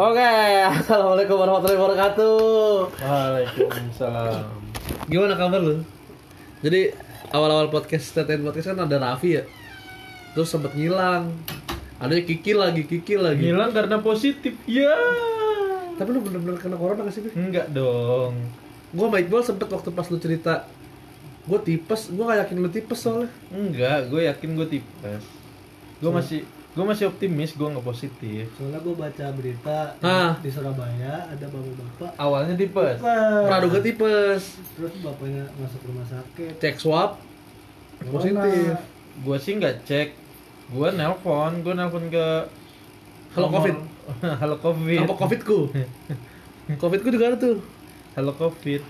Oke, assalamualaikum warahmatullahi wabarakatuh. Waalaikumsalam. Gimana kabar lu? Jadi awal-awal podcast Teten podcast kan ada Raffi ya. Terus sempet ngilang. Ada Kiki lagi, Kiki lagi. Ngilang karena positif. Ya. Tapi lu bener-bener kena corona gak sih? Enggak dong. Gua sama Iqbal sempet waktu pas lu cerita Gue tipes, gue gak yakin lu tipes soalnya Enggak, gue yakin gue tipes. Gue masih gue masih optimis gue nggak positif. Soalnya gue baca berita Ah. di Surabaya ada bapak-bapak Awalnya tipes. Praduga tipes terus bapaknya masuk rumah sakit. Cek swab Positif Gue sih nggak cek. Gue nelpon, gue nelpon ke Halo nomor- Covid Halo Covid. Apa covidku? Covidku juga ada tuh Halo Covid.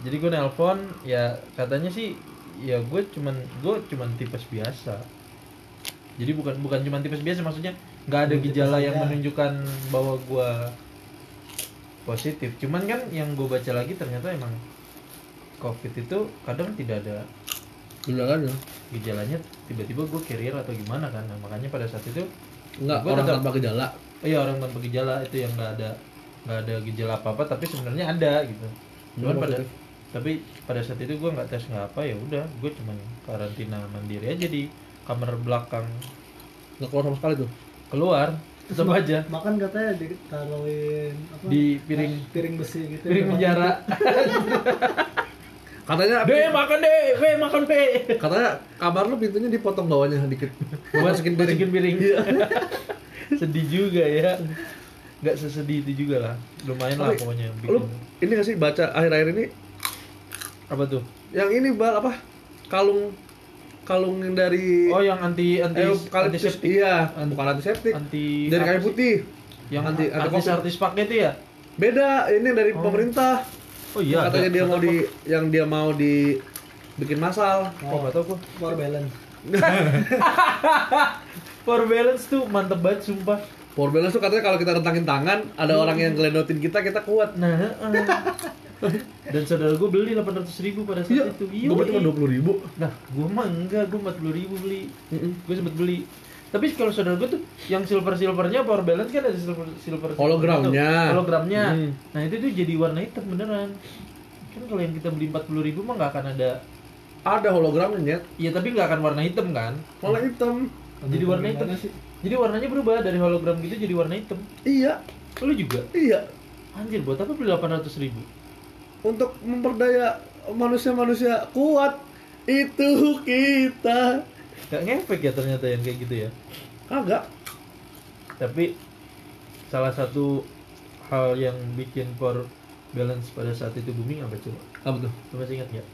Jadi gue nelpon, ya katanya sih ya gue cuman gue cuman tipes biasa. Jadi bukan bukan cuman tipes biasa maksudnya nggak ada gejala yang menunjukkan bahwa gue positif. Cuman kan yang gue baca lagi ternyata emang COVID itu kadang tidak ada Beneran ya? gejalanya tiba-tiba gue carrier atau gimana kan. Nah, makanya pada saat itu Enggak, Gua orang tetap- tanpa gejala iya orang tanpa gejala itu yang nggak ada nggak ada gejala apa apa tapi sebenarnya ada gitu cuman Nggak pada positif. tapi pada saat itu gue nggak tes nggak apa ya udah gue cuman karantina mandiri aja di kamar belakang. Nggak keluar sama sekali tuh? Keluar tetap aja. Makan katanya ditaruhin apa? di piring. Piring besi gitu. piring penjara. Katanya deh makan deh. Weh makan weh. Katanya kamar lu pintunya dipotong bawahnya dikit. Masukin piring. masukin piring. Sedih juga ya. Nggak sesedih itu juga lah. Lumayan lah pokoknya Lu bikin. ini gak sih baca akhir-akhir ini? Apa tuh? Yang ini bal apa? Kalung Kalung yang dari oh yang anti anti eh, antiseptik Iya, Anti- bukan antiseptik anti Dari kayu putih. Yang anti artis artis pakai itu ya? Beda, ini dari Oh. pemerintah. Oh iya Katanya ada. dia mau di Yang dia mau di Bikin masal apa? oh nggak tahu gua. Power balance. for balance tuh mantep banget sumpah. Power balance tuh katanya kalau kita rentangin tangan Ada orang yang ngeledotin kita, kita kuat. Nah heeh. Dan saudara gue beli 800 ribu pada saat itu. Iya gue cuma dua puluh ribu. Nah gue mah enggak gue 40 ribu beli. Gue sempet beli. Tapi kalau saudara gue tuh yang silver silvernya power balance kan ada silver silver Hologramnya. hologramnya. Hmm. nah itu tuh jadi warna hitam beneran. Kan kalau yang kita beli 40 ribu mah nggak akan ada. Ada hologramnya iya tapi nggak akan warna hitam kan? Warna hitam. Jadi warna hitam. Sih? jadi warnanya berubah. Dari hologram gitu jadi warna hitam. Iya, lu juga? Iya. Anjir buat apa beli 800 ribu untuk memperdaya manusia-manusia kuat itu kita. Gak ngefek ya ternyata yang kayak gitu ya? Kagak. Tapi salah satu hal yang bikin power balance pada saat itu booming apa coba? Apa tuh? Lu masih ingat nggak?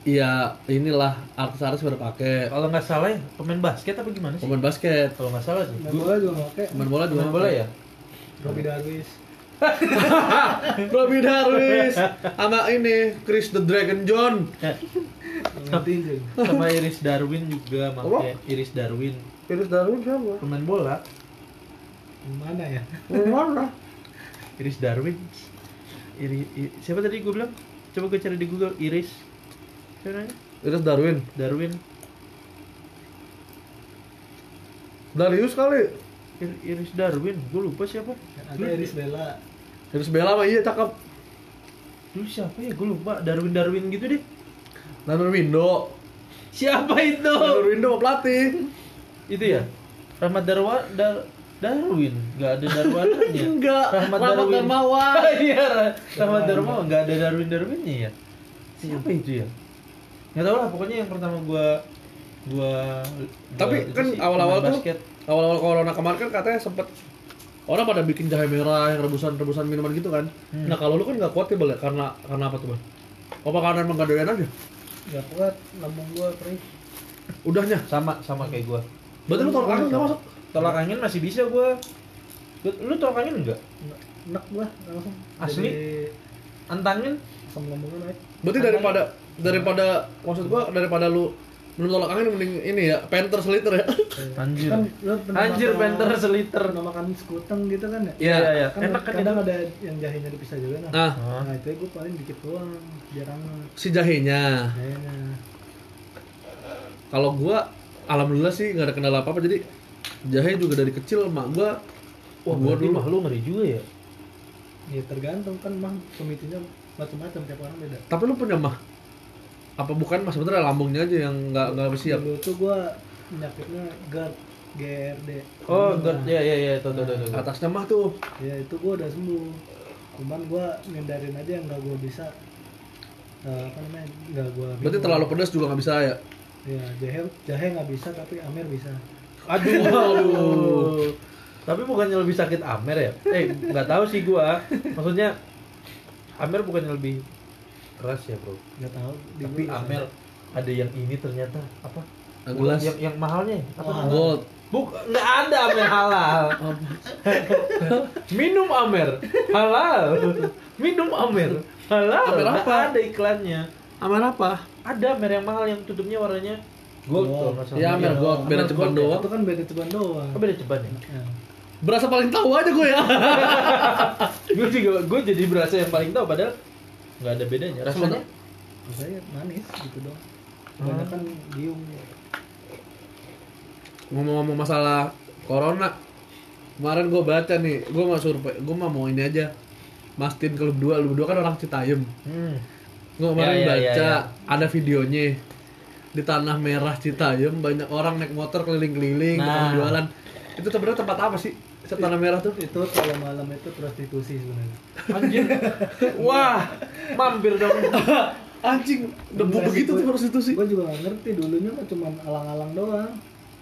Iya inilah artis-artis pada pakai. Kalau nggak salah ya pemain basket apa gimana sih? Pemain basket. Kalau nggak salah sih. Main bola juga pakai. pemain bola juga pemain bola ya? Robbie Darwis. Robby Darwis sama ini Chris the Dragon John. Juga. sama Iris Darwin juga makanya Iris Darwin. Chris Darwin siapa? Pemain bola. Mana ya? mana Iris Darwin. Iri, I- siapa tadi gue bilang? Coba gue cari di Google Iris. Siapa namanya? Chris Darwin. Darwin. Darius kali. Ir- Iris Darwin gue lupa siapa. Ada Iris Bella. Iris Bella mah iya cakep. Dulu siapa ya? Gue lupa. Darwin Darwin gitu deh. Nanur Windo siapa itu? Nanur Windo mau pelatih. Itu ya? Rahmat Darwa Dar Darwin. Nggak ada Darwananya. Enggak Rahmat Rahmat Darwin. Darmawan. Iya Ra- Rahmat Darmawan. Nggak ada Darwin Darwinnya ya? Siapa itu ya? Nggak tahu lah. Pokoknya yang pertama gua gua Tapi gua kan awal-awal tuh awal-awal corona kemarin kan katanya sempet orang pada bikin jahe merah yang rebusan-rebusan minuman gitu kan. Hmm. Nah kalau lu kan nggak kuat ya Bal, ya? karena karena apa tuh bang? Apa karena emang gak doyan aja? Gak kuat, lambung gua perih. Udahnya. sama sama kayak gua Berarti lu tolak angin nggak masuk? tolak angin masih bisa gua lu, tolak angin enggak Nggak- Enak gua langsung. Asli? Jadi antangin asam lambungnya naik. Berarti daripada daripada maksud gua daripada lu menurut tolak angin mending ini ya penter seliter ya. anjir Kan lu anjir penter seliter Pernah makan sekuteng gitu kan ya? iya iya iya Kan enak kan kadang itu ada yang jahenya dipisah juga nah. Nah Ah. Nah, itu gue paling dikit doang biar hangat. si jahenya. Jahenya. Kalau gua alhamdulillah sih nggak ada kendala apa apa jadi jahe juga dari kecil emak gua Wah, Gua berarti dulu- mah lu ngeri juga ya. Ya tergantung kan mah pemicunya macam-macam tiap orang beda. Tapi lu punya mah? Apa bukan mah sebenarnya lambungnya aja yang nggak nggak siap? Dulu tuh gua penyakitnya GERD, GRD. Oh, Nah, God, ya ya ya, tuh tuh tuh. tuh. Atasnya mah tuh. Ya itu gua udah sembuh. Cuman gua ngindarin aja yang nggak gua bisa eh, apa namanya nggak gua Berarti terlalu pedas juga nggak bisa ya? ya jahe jahe nggak bisa tapi amer bisa Aduh. Aduh. Tapi bukannya lebih sakit Amer ya? Eh, nggak tahu sih gua. Maksudnya Amer bukannya lebih keras ya, Bro? nggak tahu di Tapi Amer ada yang ini ternyata apa? Gelas. Yang yang mahalnya apa? Oh, namanya? Gold. Buk, nggak ada Amer halal. Minum Amer halal. Minum Amer halal. Amer Nggak apa? ada iklannya. Amer apa? Ada Amer yang mahal yang tutupnya warnanya gold. Kalau nggak salah. Ya, Amer Iya. gold. Beda ceban ya? doang. itu kan beda ceban doang Oh, beda ceban ya? Ya. Berasa paling tahu aja gue ya. gue juga gue jadi berasa yang paling tahu padahal nggak ada bedanya rasanya rasanya manis gitu dong kebanyakan giung Ngomong-ngomong masalah corona, kemarin gue baca nih, gue mau survei, gue mah mau ini aja. Mastin ke lu berdua, lu berdua kan orang Citayam. hmm. Gue kemarin Ya, ya, baca ya, ya. ada videonya di tanah merah Citayam banyak orang naik motor keliling-keliling Nah. jualan. Itu sebenarnya tempat apa sih? Tanah merah tuh? itu kalau malam itu prostitusi sebenarnya. Anjir wah mampir dong. Anjing, debu begitu tuh gua- prostitusi. gue juga nggak ngerti. Dulunya kan cuma alang-alang doang.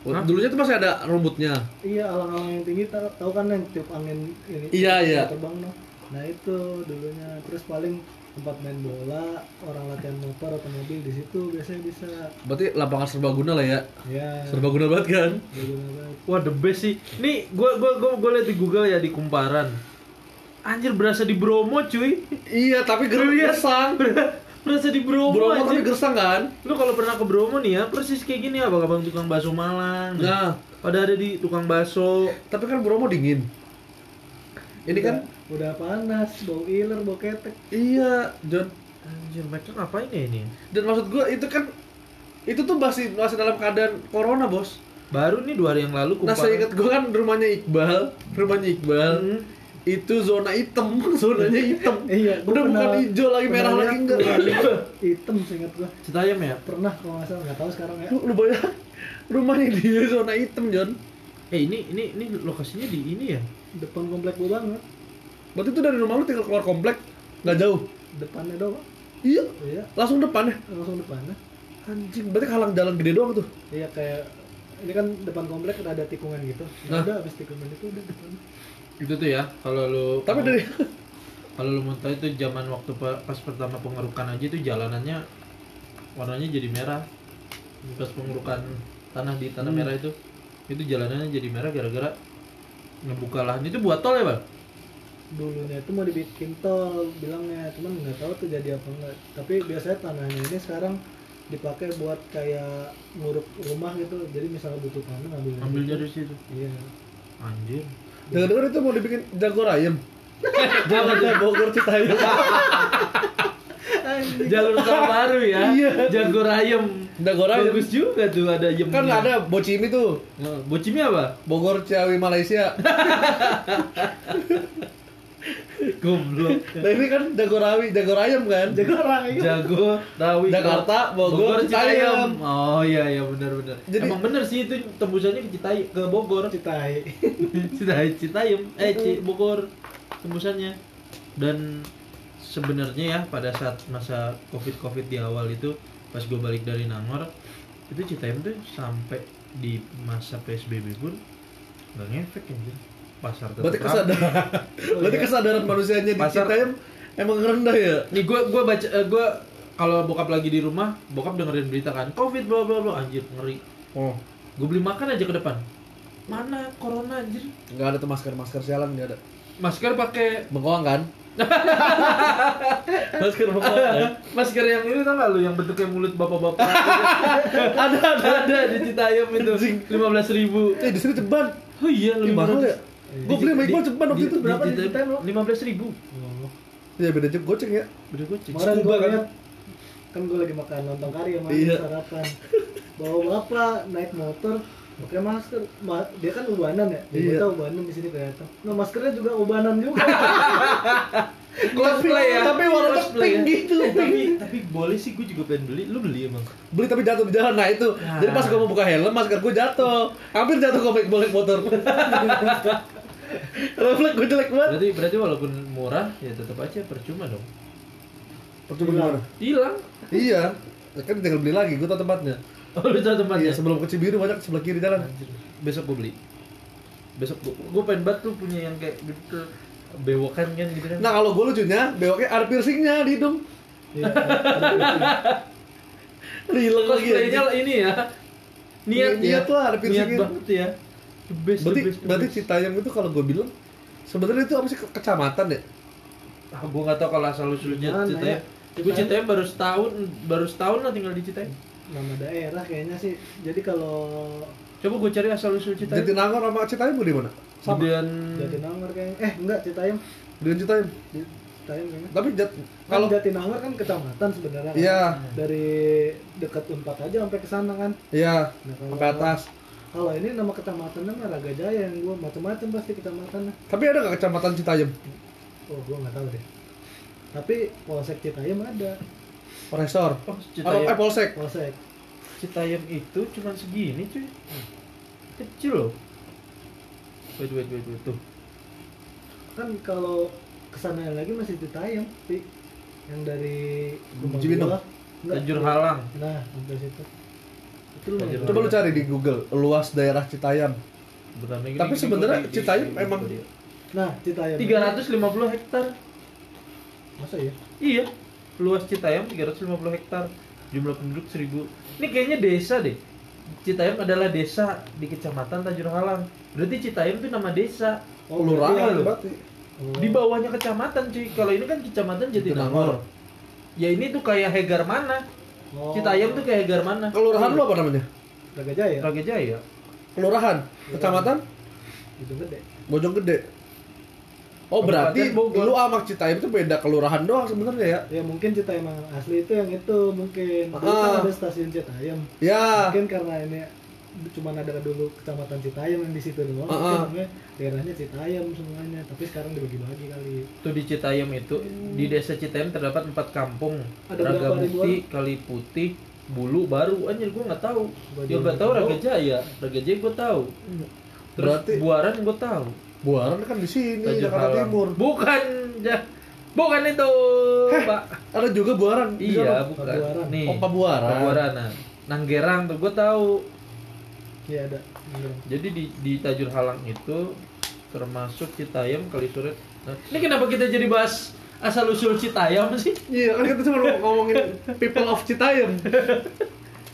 Oh, Dulunya tuh masih ada rumputnya. iya alang-alang yang tinggi. Tahu tahu kan yang tiup angin ini? Iya, iya. terbang no nah itu dulunya. Terus paling tempat main bola orang latihan motor atau mobil di situ biasanya bisa. Berarti lapangan serbaguna lah ya. ya Serbaguna banget kan? berguna banget. Wah the best sih. Nih gue gue gue gue liat di Google ya di kumparan. Anjir berasa di Bromo cuy. Iya, tapi gersang. berasa di Bromo, Bromo tapi anjir. gersang kan? lu kalau pernah ke Bromo nih ya persis kayak gini abang-abang tukang bakso Malang. Nah, pada ada di tukang bakso. Tapi kan Bromo dingin. Ini kan udah panas bau iler bau ketek iya, John. anjir mereka ngapain ya ini Dan maksud gua itu kan itu tuh masih masih dalam keadaan corona, Bos. baru nih dua hari yang lalu Nah, kumparan saya ingat gua kan rumahnya Iqbal, rumahnya Iqbal. Hmm. Itu zona hitam, zonanya hitam. iya gua Udah bukan pernah- hijau lagi, merah pernah lagi enggak. hitam seingat gua Citayam ya pernah kalau nggak salah nggak tahu sekarang ya Lu, lu bayang rumahnya dia zona hitam, John. eh ini ini ini lokasinya di ini ya depan komplek gua banget Berarti itu dari rumah lu tinggal keluar komplek, nggak jauh. depannya doang Iya, iya langsung depannya. langsung depannya Anjing, berarti halang jalan gede doang tuh. iya kayak ini kan depan komplek ada tikungan gitu Nah. udah habis tikungan itu udah depan itu tuh ya kalau lu Tapi dari kalau lu mau tahu itu zaman waktu pa- pas pertama pengerukan aja itu jalanannya warnanya jadi merah pas pengerukan tanah di tanah Hmm. merah itu itu jalanannya jadi merah gara-gara ngebuka lahan itu buat tol ya bang? Dulunya itu mau dibikin tol bilangnya. Cuman nggak tahu tuh jadi apa enggak tapi biasanya tanahnya ini sekarang dipakai buat kayak nguruk rumah gitu. Jadi misalnya butuh tanah ngambil ambil dari situ. Iya. Anjir dengar-dengar itu mau dibikin jago ayam. Jalannya Bogor Citayam. jalur tol baru ya Iya. jago rayem Jago ayam. bagus juga tuh ada yem Kan ada Bocimi tuh. bocimi apa Bogor Ciawi Malaysia. goblok Nah ini kan jago rawi, jago ayam kan? jago rayu Jago, Rawi, Jakarta, Bogor, Citayam. Oh iya iya benar benar. Jadi- Emang bener sih itu tembusannya ke Citayam ke Bogor. citai Citayam, Citayam, eh Ci- Bogor tembusannya. Dan sebenarnya ya pada saat masa covid covid di awal itu pas gue balik dari Nangor itu Citayam tuh sampai di masa PSBB pun nggak ngefek anjir. Pasar tetap Berarti kesadaran, berarti kesadaran manusianya di Pasar- Citayam emang rendah ya? Nih gue gua baca eh, gua kalau bokap lagi di rumah, bokap dengerin berita kan, Covid bla bla bla anjir ngeri. Oh, Gue beli makan aja ke depan. Mana corona anjir? nggak ada tuh masker masker sialan nggak ada. Masker pakai Bengkoang kan? masker kan? masker yang ini tau gak lu yang bentuknya mulut bapak-bapak. ada ada ada di Citayam itu lima ribu. Eh di sini ceban. Oh iya Ih, lima mahal ya? Gue beli sama Iqbal ceban waktu itu. berapa di Citayam lo? Lima belas ribu. Ya beda jeb goceng ya. Beda goceng. kemarin gue kan? lihat kan gue lagi makan lontong kari sama Iya. sarapan bawa bapak naik motor pakai masker Ma- dia kan ubanan ya dia Iya. tahu ubanan di sini kelihatan nah maskernya juga ubanan juga Cosplay ya. tapi warnanya Cosplay pink ya. gitu Eh, tapi tapi boleh sih gue juga pengen beli. Lu beli emang? beli tapi jatuh di jalan nah itu Nah. jadi pas gue mau buka helm masker gue jatuh hampir jatuh ke boleh motor refleks gue jelek banget Berarti berarti walaupun murah ya tetap aja percuma dong. percuma gimana Hilang. iya kan tinggal beli lagi gue tau tempatnya Oh, lu tahu tempatnya? iya sebelum ke Cibiru banyak sebelah kiri jalan Anjir. Besok gue beli. Besok gue, gue pengen banget tuh punya yang kayak gitu bewokan kan gitu kan. nah kalau gue lucunya bewoknya ada piercingnya di hidung Iya, Lileng lagi cosplaynya ini ya. Niat Niat- niat lah, ada Niat piercingnya. banget ya. The best, berarti the best, the berarti. Citayam itu kalau gue bilang sebenarnya itu apa sih ke- kecamatan ya Ah, gue gak tau kalau asal usulnya Citayam. ya? Gue Citayam baru setahun, baru setahun lah tinggal di Citayam. Nama daerah kayaknya sih. Jadi kalau Coba gue cari asal usul Citayam. Jatinangor sama Citayam di mana? Sama. Kemudian Jatinangor kayaknya. Eh enggak Citayam. Dengan Citayam. Citayam kayaknya. Tapi jat, kalau kalau Jatinangor kan kecamatan sebenarnya kan. Iya. dari dekat Unpad aja sampai ke sana kan. Iya. Nah, kalau- sampai atas. Kalau ini nama kecamatannya mah Raga Jaya yang gua. Macam-macam pasti kecamatannya. Tapi ada nggak kecamatan Citayam? Oh gua nggak tahu deh. Tapi polsek Citayam ada Resor oh, eh Citayam, Polsek polsek Citayam itu cuma segini cuy. Kecil loh. Wait, wait, wait, wait. Tuh. kan kalau ke sana lagi masih Citayam Pi. yang dari Cibinong? Tajur Halang. nah sampai situ itu Tajur coba lu cari di Google luas daerah Citayam Bentar, Tapi sebenarnya Citayam emang- nah Citayam 350 hektar. masa ya Iya. Luas Citayam 350 hektar. Jumlah penduduk 1000. Ini kayaknya desa deh. Citayam adalah desa di Kecamatan Tajur Halang. Berarti Citayam itu nama desa. oh, kelurahan iya loh. berarti oh. Di bawahnya kecamatan cuy. Kalau ini kan Kecamatan Jatinangor. Ya ini tuh kayak Hegar mana? Oh. Citayam tuh kayak Hegar mana? kelurahan lu apa namanya Raga Jaya Raga Jaya. kelurahan kecamatan itu gede Bojonggede oh berarti Bogor. lu sama Citayam itu beda kelurahan doang sebenarnya ya ya mungkin Citayam yang asli itu yang itu mungkin dulu Ah. kan ada stasiun Citayam ya mungkin karena ini cuma ada dulu kecamatan Citayam yang di situ doang Ah, mungkin ah. namanya daerahnya Citayam semuanya tapi sekarang dibagi-bagi kali Tuh di Citayam itu di desa Citayam terdapat empat kampung. Ada Raga Mukti, Kali Putih, Bulu, Baru. Anjir gua nggak tahu. Gua Ya nggak tahu Raga Jaya. Raga Jaya gua tahu. Terus Berarti- Buaran gua tahu. Buaran kan di sini Tajur Jakarta Halang. Timur Bukan, ja- bukan itu, Heh, Pak. ada juga Buaran Iya, bukan. Pabuaran. Nih. Oh, Pabuaran. Pabuaran. Nah, Nanggerang tuh gua tahu. iya ada Iya. Jadi di di Tajur Halang itu termasuk Citayam, Kalisuret. Nah, ini kenapa kita jadi bahas asal usul Citayam sih? Iya kan kita cuma ngomongin people of Citayam.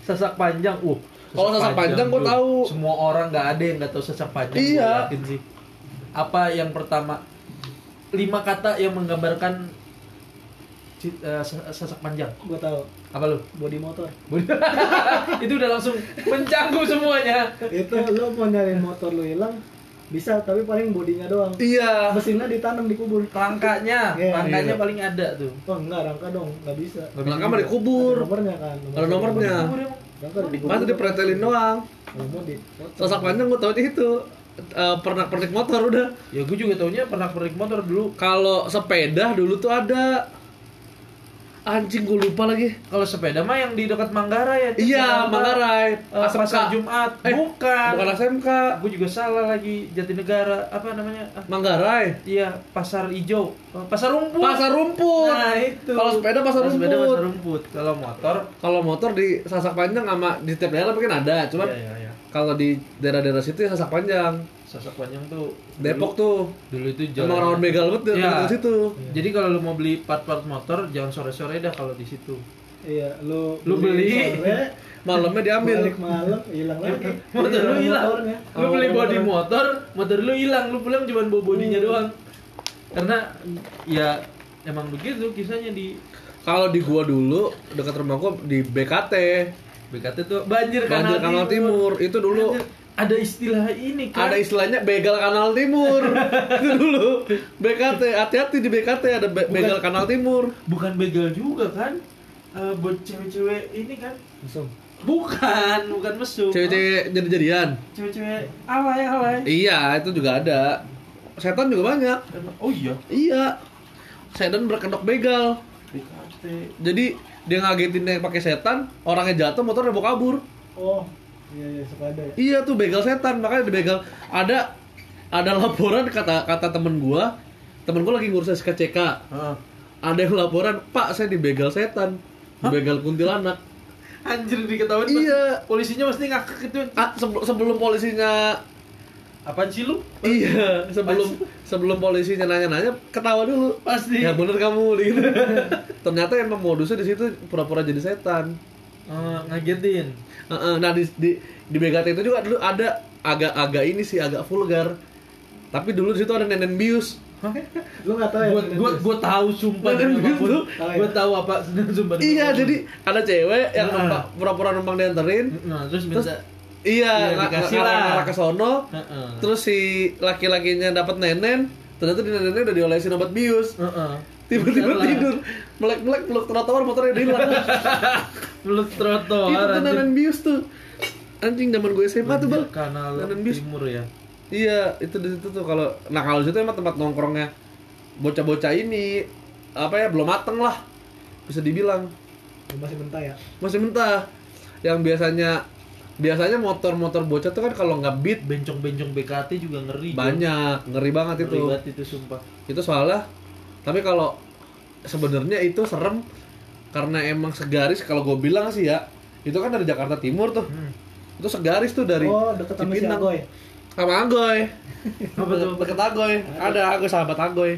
Sasak panjang, uh. Kalau sasak panjang gua bro. tahu. Semua orang nggak ada yang nggak tahu sasak panjang. Iya. yakin sih. Apa yang pertama? Lima kata yang menggambarkan ci- eh, sa- sasak panjang. gua tahu Apa lu? body motor itu udah langsung mencangkup semuanya. itu lo mau nyari motor lo hilang bisa tapi paling bodinya doang Iya. mesinnya ditanam di kubur Rangkanya, Iya, rangkanya iya. paling ada tuh. oh enggak rangka dong nggak bisa Nggak Rangka mah dikubur. ada nomornya kan Ada nomornya. Emang. rangka di Masa dipretelin doang. Kalau mau di Sasak panjang gua tahu itu eh, pernah pernik motor udah. Ya gue juga taunya pernah pernik motor dulu. Kalau sepeda dulu tuh ada anjing gue lupa lagi. Kalau sepeda mah yang di dekat Manggarai ya. Iya. Manggarai. Eh, pasar Jumat. Eh, bukan. Bukan SMK. Gue juga salah lagi Jatinegara. Apa namanya? Ah, Manggarai. iya, pasar hijau. Oh, pasar rumput. Pasar rumput. Nah, itu. Kalau sepeda pasar sepeda rumput. pasar rumput. Kalau motor Kalau motor di sasak panjang sama di tiap daerah mungkin ada, cuman Iya, iya, iya. Kalau di daerah-daerah situ ya sasak panjang. Sasak panjang tuh Depok dulu, tuh. dulu itu jalan. Emang rawan begal banget Iya. di situ. Jadi kalau lu mau beli part-part motor jangan sore-sore dah kalau di situ. iya lu Lu beli. sore, Malamnya diambil. balik malam hilang lagi motor lu hilang motornya. lu beli Oh, body motor. motor motor lu hilang lu pulang cuma bawa bodinya Hmm. doang karena ya emang begitu kisahnya di Kalau di gua dulu dekat rumah gua di BKT, BKT tuh banjir Banjir Kanal Timur. Itu dulu Anjir, ada istilah ini kan ada istilahnya begal Kanal Timur. itu dulu BKT, hati-hati di BKT ada be- Bukan. begal Kanal Timur. bukan begal juga kan Eh, buat cewek-cewek ini kan Langsung. Bukan, bukan mesum. Cewek-cewek jadi-jadian. Cewek-cewek alay alay. Iya, itu juga ada. Setan juga banyak. Oh iya. Iya. Setan berkedok begal. BKT. Jadi dia ngagetin yang pakai setan, orangnya jatuh, motornya bawa kabur. oh iya iya suka ada ya Iya tuh begal setan, makanya dibegal. Ada ada laporan kata kata temen gua, temen gua lagi ngurus SKCK. Heeh. Ada yang laporan, Pak saya dibegal setan, dibegal kuntilanak. Anjir diketahuin Iya. Polisinya pasti ngakak itu. Ah, sebelum sebelum polisinya Apaan sih lu? iya sebelum sebelum polisinya nanya-nanya ketawa dulu Pasti. ya bener kamu gitu ternyata emang modusnya di situ pura-pura jadi setan Eh, ngagetin. Heeh, nah di di di BGT itu juga dulu ada agak-agak ini sih agak vulgar tapi dulu di situ ada nenen bius lu nggak tahu ya gua Bius? gua tahu sumpah Nenen bius tuh. Ya? Gua tahu apa sumpah. iya jadi ada cewek yang pura-pura numpang dianterin Nah, terus terus minta iya Iya, nggak dikasih lah. ke sono Heeh. terus si laki-lakinya dapat nenen ternyata di nenennya udah diolesin obat bius Heeh. tiba-tiba Bener lah. tidur melek-melek peluk trotoar motornya udah hilang Peluk trotoar itu tuh nenen bius tuh anjing zaman gue SMA tuh bang kanal Nenen bius timur ya. iya itu di situ tuh kalau nah kalau di situ emang tempat nongkrongnya bocah-bocah ini apa ya belum mateng lah bisa dibilang masih mentah ya masih mentah yang biasanya biasanya motor-motor bocah tuh kan kalau nggak beat Bencong-bencong BKT juga ngeri. Banyak ngeri banget Ngeri itu banget itu sumpah. itu soalnya tapi kalau sebenarnya itu serem karena emang segaris kalau gue bilang sih ya itu kan dari Jakarta Timur tuh Hmm. itu segaris tuh dari oh deket sama si Cipinang. Agoy sama Agoy deket Agoy ada Agoy sahabat Agoy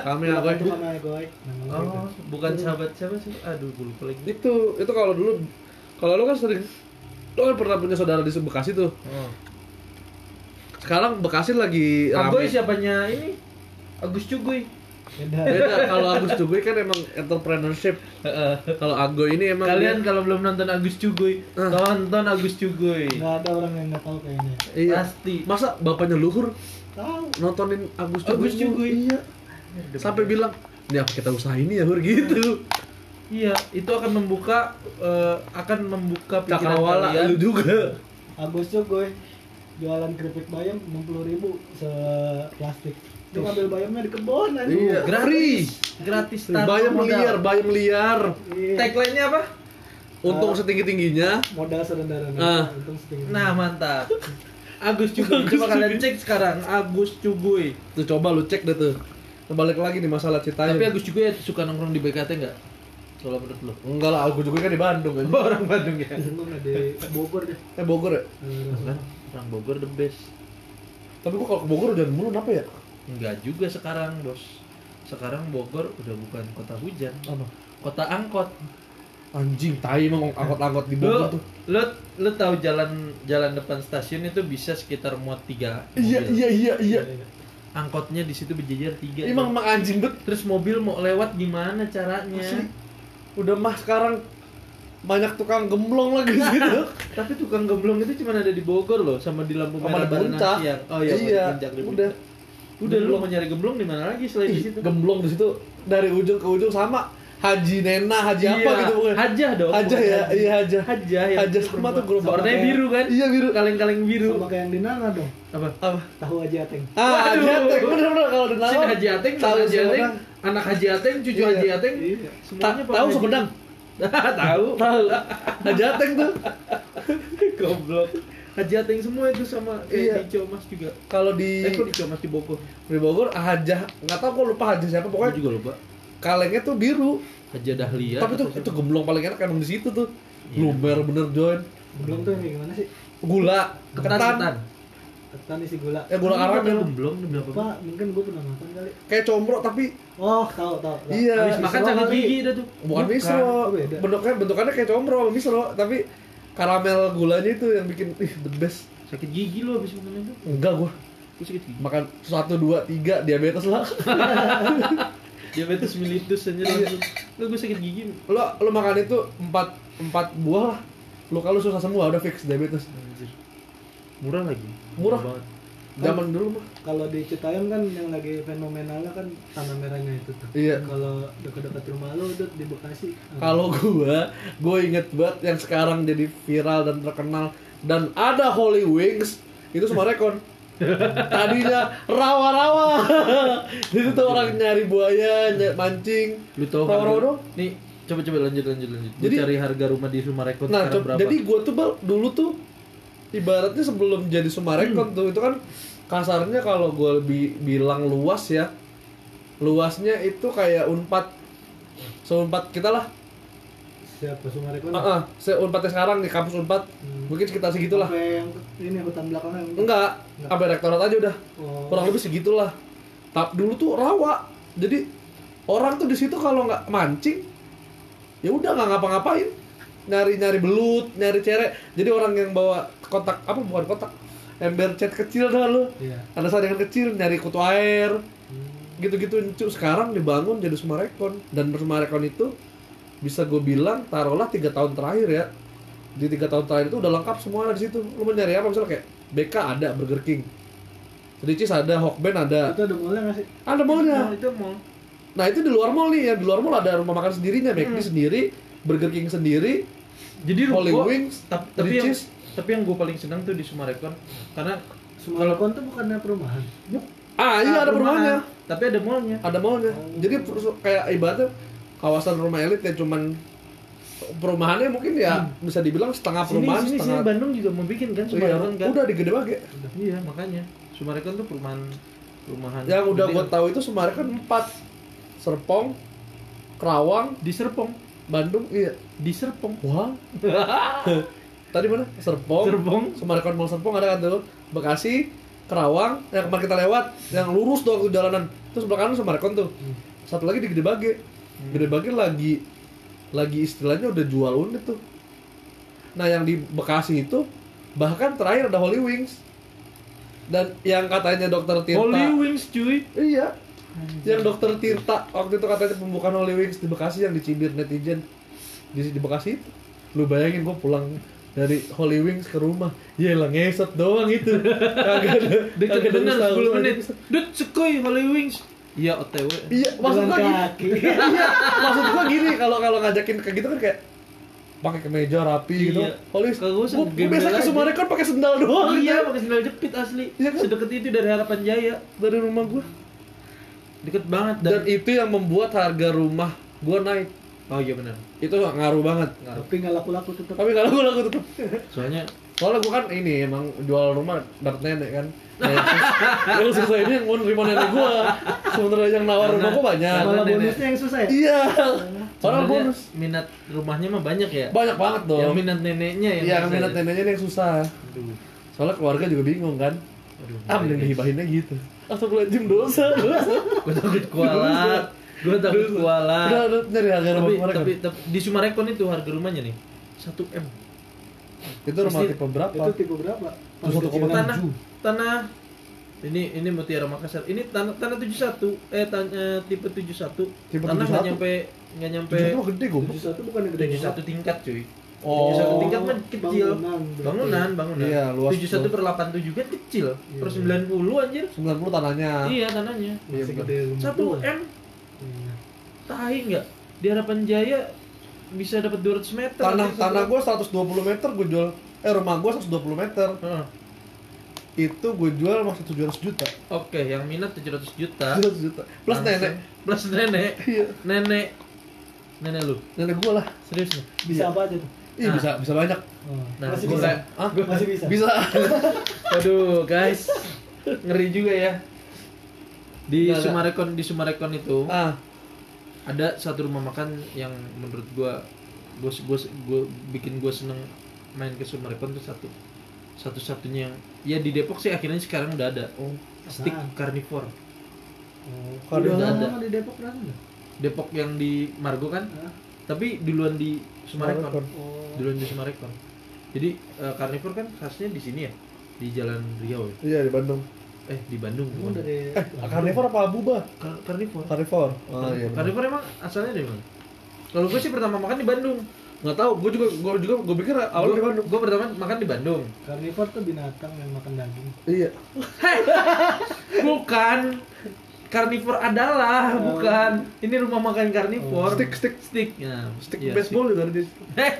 kami Agoy sama Agoy Oh, bukan sahabat siapa sih? Aduh, gue lupa lagi. itu itu kalau dulu kalau lu kan sering lu kan pernah punya saudara di Bekasi tuh Oh. sekarang Bekasi lagi Agoy rame siapanya ini? Agus Cuguy. beda beda kalau Agus Cuguy kan emang entrepreneurship kalau Agoy ini emang Kalian dia- kalau belum nonton Agus Cuguy, Ah. tonton Agus Cuguy. nggak ada orang yang nggak tahu kayaknya iya Pasti. masa bapaknya luhur tahu nontonin Agus Cuguy Agus Cuguy. iya sampai bilang ini apa kita usaha ini ya Hur gitu Iya, itu akan membuka eh, akan membuka pikiran cakrawala kalian. lu juga Agus Jogoy jualan keripik bayam enam puluh ribu seplastik dia ngambil bayamnya di kebun aja Iya. Gratis. Gratis tanpa bayam modal. liar bayam liar Iya. Tagline-nya apa? untung Ah. setinggi tingginya modal serendah Ah. rendah untung setinggi Nah, mantap. Agus Cuguy. Coba kalian cek sekarang Agus Cuguy. tuh coba lu cek deh tuh balik lagi nih masalah Citayam Tapi Agus Cuguy suka nongkrong di BKT enggak? Kalau menurut lo? enggak lah Agus Cuguy kan di Bandung kan Orang Bandung ya. Gue di Bogor deh eh Bogor ya Kan orang Bogor the best. tapi gua kalau ke Bogor udah mulu apa ya Enggak juga sekarang, Bos. Sekarang Bogor udah bukan kota hujan, apa kota angkot. anjing tai emang angkot-angkot di Bogor tuh lo, lo tahu jalan jalan depan stasiun itu bisa sekitar muat tiga iya mobil. iya iya iya Angkotnya di situ berjejer tiga. emang emang anjing bet Terus mobil mau lewat gimana caranya? Asli. Udah mah sekarang banyak tukang gemblong lagi gitu Tapi tukang gemblong itu cuma ada di Bogor loh, sama di lampu sama merah puncak Siang. Oh iya, iya di puncak, udah. Udah lu mau nyari gemblong di mana lagi selain di situ? gemblong di situ dari ujung ke ujung sama Haji Nena, Haji apa Iya, gitu pokoknya. Hajah dong. Hajah bukan ya, haji. iya Hajah. Hajah yang Hajah sama tuh gerobak Warnanya biru kan? Iya biru. Kaleng-kaleng biru. sama kayak yang di Nanga dong Apa? Apa? tahu aja ateng Ah, Haji. Ateng, bener-bener kalau di Nawang. Haji Ateng, tahu Haji Ateng. Anak Haji Ateng, cucu Iya. Haji Ateng, Iya. semuanya Ta- tahu Haji. Sumedang? tahu. Tahu. Haji Ateng tuh. Goblok. Haji Ateng semua itu sama Iya. kayak di Comas juga. Kalau di Eh kok di Comas di Bogor? di Bogor Hajah, nggak tahu kok lupa Hajah siapa Gue pokoknya juga lupa. kalengnya tuh biru. Haji Dahlia. Tapi tuh itu gemblong paling enak emang di situ tuh. Iya. Lumer bener John. belum tuh gimana sih Gula, ketan ketan, ketan. Ketan isi gula ya gula Ini karamel. gemblong demi apa? apa mungkin gue pernah makan kali Kayak combro tapi oh tahu tahu. Iya. Habis makan sakit gigi dah tuh. bukan misro. Beda. Bentuknya bentukannya kayak combro sama misro, tapi karamel gulanya itu yang bikin ih the best. Sakit gigi lu habis makan itu. Enggak gua. Gue sakit gigi. Makan satu dua tiga diabetes lah. Diabetes mellitus aja langsung. Lu gue sakit gigi. lo lo makan itu empat empat buah lah. Lo kalau susah semua udah fix diabetes. Anjir. Murah lagi. Murah. banget. Zaman dulu mah. Kalau di Citayam kan yang lagi fenomenalnya kan tanah merahnya itu tuh. Iya. Kalau dekat-dekat rumah lu Dut, di Bekasi. Kalau gua, gua inget banget yang sekarang jadi viral dan terkenal dan ada Holy Wings itu Sumarekon. Tadinya rawa-rawa. Jadi tuh orang nyari buaya, ny- mancing. Lu tahu Rawa-rawa harga- dong. Nih, coba coba lanjut lanjut lanjut. Gua Jadi- cari harga rumah di Sumarekon Nah, sekarang co- berapa? jadi gua tuh Bal, dulu tuh ibaratnya sebelum jadi Sumarekon tuh itu kan kasarnya kalau gua bi- bilang luas ya. Luasnya itu kayak Unpad. Seunpad kita lah. Siapa Sumarekon? Heeh, seunpadnya sekarang di kampus Unpad. Hmm. Mungkin sekitar segitulah. Sampai yang ini hutan belakangnya. Enggak, sampai rektorat aja udah. Oh. Kurang lebih segitulah. Tapi dulu tuh rawa. Jadi orang tuh di situ kalau nggak mancing, ya udah nggak ngapa-ngapain. Nyari-nyari belut, nyari cerek. Jadi orang yang bawa kotak apa bukan kotak, ember cat kecil dah lu. Iya. Ada saringan kecil nyari kutu air, Hmm. gitu-gitu Cu, sekarang dibangun jadi Sumarekon. Dan Sumarekon itu bisa gue bilang taruhlah tiga tahun terakhir ya. Di tiga tahun terakhir itu udah lengkap semua di situ. Lu mau nyari apa? Misalnya kayak BK ada Burger King. Ricis ada Hokben ada. Itu ada mallnya nggak sih? ada mallnya. Nah, itu mau nah itu di luar mall nih ya. Di luar mall ada rumah makan sendirinya McD sendiri Burger King sendiri jadi Holy gua- Wings tap- tapi yang tapi yang gue paling senang tuh di Sumarekon karena Sumarekon tuh bukannya perumahan. ah iya ada perumahan, perumahannya. Tapi ada mallnya. Ada mallnya. Jadi per- kayak ibaratnya kawasan rumah elit ya cuman perumahannya mungkin ya bisa dibilang setengah sini perumahan sini, sini setengah Bandung juga mau bikin kan Iya, Sumarekon kan? udah di Gede Bage iya makanya. Sumarekon tuh perumahan perumahan yang udah gue tahu itu Sumarekon empat. Serpong Kerawang di Serpong. Bandung iya. Di Serpong. Wah tadi mana? Serpong. Serpong. Sumarekon Mall Serpong ada kan tuh? Bekasi Kerawang yang kemarin kita lewat yang lurus doang tuh jalanan. Terus sebelah kanan Sumarekon tuh. Satu lagi di Gede Bage. Gede Bage lagi lagi istilahnya udah jual unit tuh. Nah yang di Bekasi itu bahkan terakhir ada Holy Wings. Dan yang katanya dokter Tirta Holy Wings cuy. Iya. Yang dokter Tirta waktu itu katanya pembukaan Holy Wings di Bekasi yang dicibir netizen. Di, di Bekasi itu. Lu bayangin gua pulang dari Holy Wings ke rumah ya lah ngesot doang itu kagak ada kagak ada bener usaha- 10 menit usaha. Dut sekoi Holy Wings Iya OTW iya maksud gua gini kaki. iya maksud gua gini kalau kalau ngajakin kayak gitu kan kayak pakai kemeja rapi gitu Iya. Holy Wings gua gua, gua biasa ke. Sumarekon pakai sendal doang Iya gitu. pakai sendal jepit asli Iya kan? Sedekat itu dari Harapan Jaya dari rumah gua Deket banget dan dan, itu yang membuat harga rumah gua naik Oh iya benar. Itu ngaruh banget. Ngaruh. Tapi nggak laku-laku tetap. tapi kalau gue laku tetep. Soalnya soalnya gue kan ini emang jual rumah dapet nenek kan. Nah, yang susah, ini yang mau nerima nenek gue sebenarnya yang nawar rumah gue banyak. Malah nenek. bonusnya yang susah ya? iya. Orang bonus. minat rumahnya mah banyak ya? Banyak banget dong. Yang minat neneknya yang iya yang susah minat ya. neneknya yang susah. Aduh. Soalnya keluarga juga bingung kan. Aduh ah mending dihibahinnya gitu. Atau jim dosa dosa. Gue takut kualat Gue takut udah kualat udah nyari harga rumah tapi, tapi, tapi di Sumarekon itu harga rumahnya nih 1 M. Itu rumah pasti- tipe berapa? Itu tipe berapa? Itu satu koma tanah tanah ini ini Mutiara Makassar. Ini tanah tanah 71 eh tanah tipe 71 Tipe tanah nggak 71? nyampe nggak nyampe Itu mah gede gue 71 bukan yang gede 71 tingkat cuy. Oh. 71 tingkat kan kecil. Bangunan, bangunan bangunan. Iya, luas 71 tuh. per 87 kan kecil. Per Iya. 90 anjir. 90 tanahnya. Iya tanahnya. Iya, gede rumah 1 tua. M Iya. tahi nggak di Harapan Jaya bisa dapat 200 meter tanah tanah gue 120 meter gue jual eh rumah gue 120 meter Heeh. itu gue jual masih 700 juta oke yang minat 700 juta 700 juta plus Langsung. nenek plus nenek iya nenek nenek lu nenek gue lah serius nih Bisa apa aja tuh? iya Nah. bisa bisa banyak Oh, Nah, masih gua bisa. kayak- ah Masih bisa. bisa Waduh, guys. Ngeri juga ya. Di. Sumarekon di Sumarekon itu ah ada satu rumah makan yang menurut gua gua gua, gua bikin gua seneng main ke Sumarekon tuh satu satu-satunya yang ya di Depok sih akhirnya sekarang udah ada oh stick Apaan? carnivore Oh, Kalau udah ada. di Depok kan? Depok yang di Margo kan Hah? tapi duluan di Sumarekon Sumarekon. Oh. duluan di Sumarekon jadi eh, carnivore kan khasnya di sini ya di Jalan Riau ya iya di Bandung eh di Bandung Emang bukan. dari eh Carnivore apa Abuba carnivore Carnivore oh iya benar. Carnivore emang asalnya dari mana? Kalau gue sih pertama makan di Bandung. nggak tahu gue juga gue juga gue pikir awalnya di Bandung Gue pertama makan di Bandung. Karnivor tuh binatang yang makan daging. iya Bukan. Karnivor adalah, Oh. bukan. Ini rumah makan karnivor. stick stick stick. Ya, stick iya, baseball juga ada di stick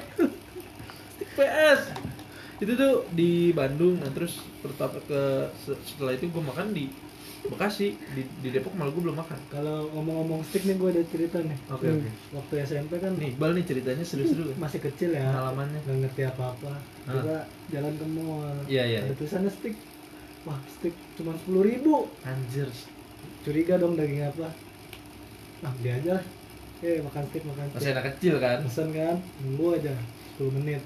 PS. Itu tuh di Bandung, nah terus pertama ke se- setelah itu gue makan di Bekasi, di, di Depok malah gue belum makan. Kalau ngomong-ngomong stick nih gue ada cerita nih. Oke, Hmm. oke. Waktu SMP kan Nih, Iqbal nih ceritanya seru-seru. masih kecil ya. Pengalamannya. Nggak ngerti apa-apa. Ah. Kita jalan ke mall. Iya, iya. Ada tulisannya stick. Wah, stick cuma sepuluh ribu. Anjir. Curiga dong daging apa? Nah, beli aja. Eh, makan stick, makan Masih stick. anak kecil kan? Pesan kan, nunggu aja 10 menit.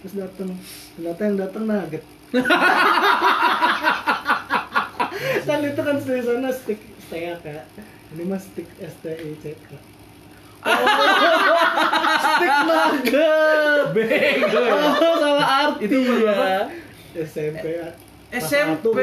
Terus datang. Ternyata yang datang nugget. Dan itu kan tulisannya stick steak ya. Ini mah stick S T I C K. stick nugget Bego. oh salah arti Itu berapa? ya SMP ya. SMP.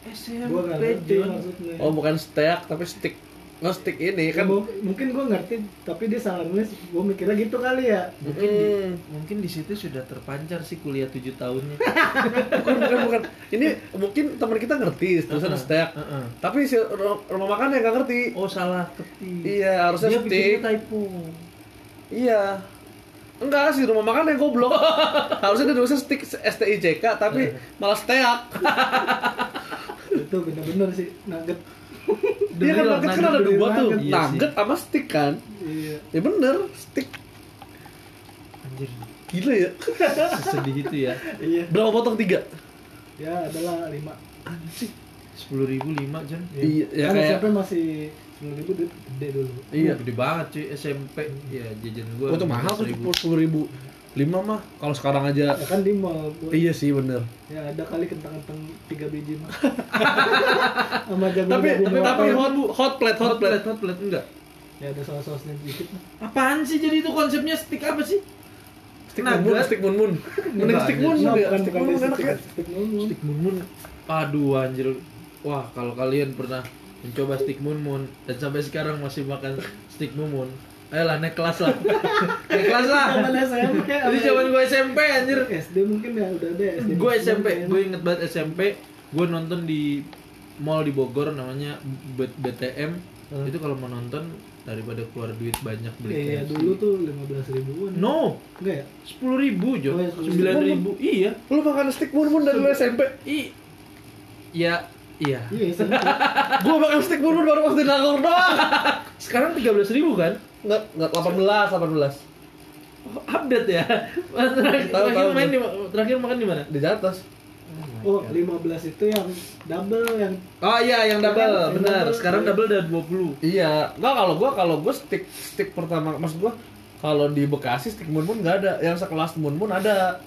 SMP, Gua ngerti maksudnya. oh bukan steak tapi stick nggak stick ini kan Mu- mungkin gue ngerti tapi dia salah nulis gue mikirnya gitu kali ya Mungkin di, Hmm. mungkin di situ sudah terpancar sih kuliah 7 tahunnya. bukan bukan bukan ini mungkin teman kita ngerti tulisan steak heeh. tapi si ru- rumah makan yang nggak ngerti Oh, salah ketik. iya harusnya Dia stick bikinnya typo. iya enggak sih rumah makan yang goblok harusnya dia tulisnya stick S T I C K tapi malah steak itu bener-bener sih nugget Iya kan nugget kan ada dua tuh nugget. Iya sama stick kan? Iya. Ya bener stick. Anjir, gila ya. Sesedih itu ya. iya. Berapa potong? Tiga? Ya adalah lima. Anjing Sepuluh ribu lima Jon. Iya, ya kan kayak- SMP masih sepuluh ribu gede dulu. Iya. Gede banget cuy. SMP. Ya jajan gua. oh, itu mahal tuh sepuluh ribu lima mah kalau sekarang aja. Ya kan mall gua- iya sih bener. Ya ada kali kentang-kentang tiga biji mah. Sama jagung tapi jagung tapi tapi apa hot hot plate hot Hot plate. plate, hot plate enggak. ya ada saus-sausnya dikit mah. Apaan sih jadi itu konsepnya? Stick apa sih? stick Nugget. mun mun stick mun mun. Mending stick mun Nah, mun ya. Stick bukan mun di mun enak ya. stick mumun Stick Moon Moon. Aduh anjir. Wah, kalau kalian pernah mencoba stick Moon Moon dan sampai sekarang masih makan stick Moon Moon, ayolah naik kelas lah. naik kelas lah. Zaman SMP Ini zaman gue SMP anjir. SD mungkin ya udah ada SD Gue SMP, kayaknya. gue inget banget SMP, gue nonton di mall di Bogor namanya B- BTM. Hmm. Itu kalau mau nonton daripada keluar duit banyak beli Iya, KFC. dulu tuh lima belas ribuan. No, Enggak ya? sepuluh ribu Jo, Oh, ya, 10.000. sembilan ribu. Iya, lu makan stick mun mun dari lu SMP i, ya, iya. Iya, gua makan stick mun mun baru pas di Nangor doang Sekarang tiga belas ribu kan? Nggak nggak delapan belas delapan belas Oh, update ya. terakhir, Tahu, terakhir tahu. main di terakhir makan di mana? di atas Oh, 15 itu yang double yang Oh iya, yang double, Yang benar. double. Sekarang double udah 20. iya nggak kalau gua kalau gua stick stick pertama maksud gua kalau di Bekasi stick mun mun nggak ada yang sekelas mun mun ada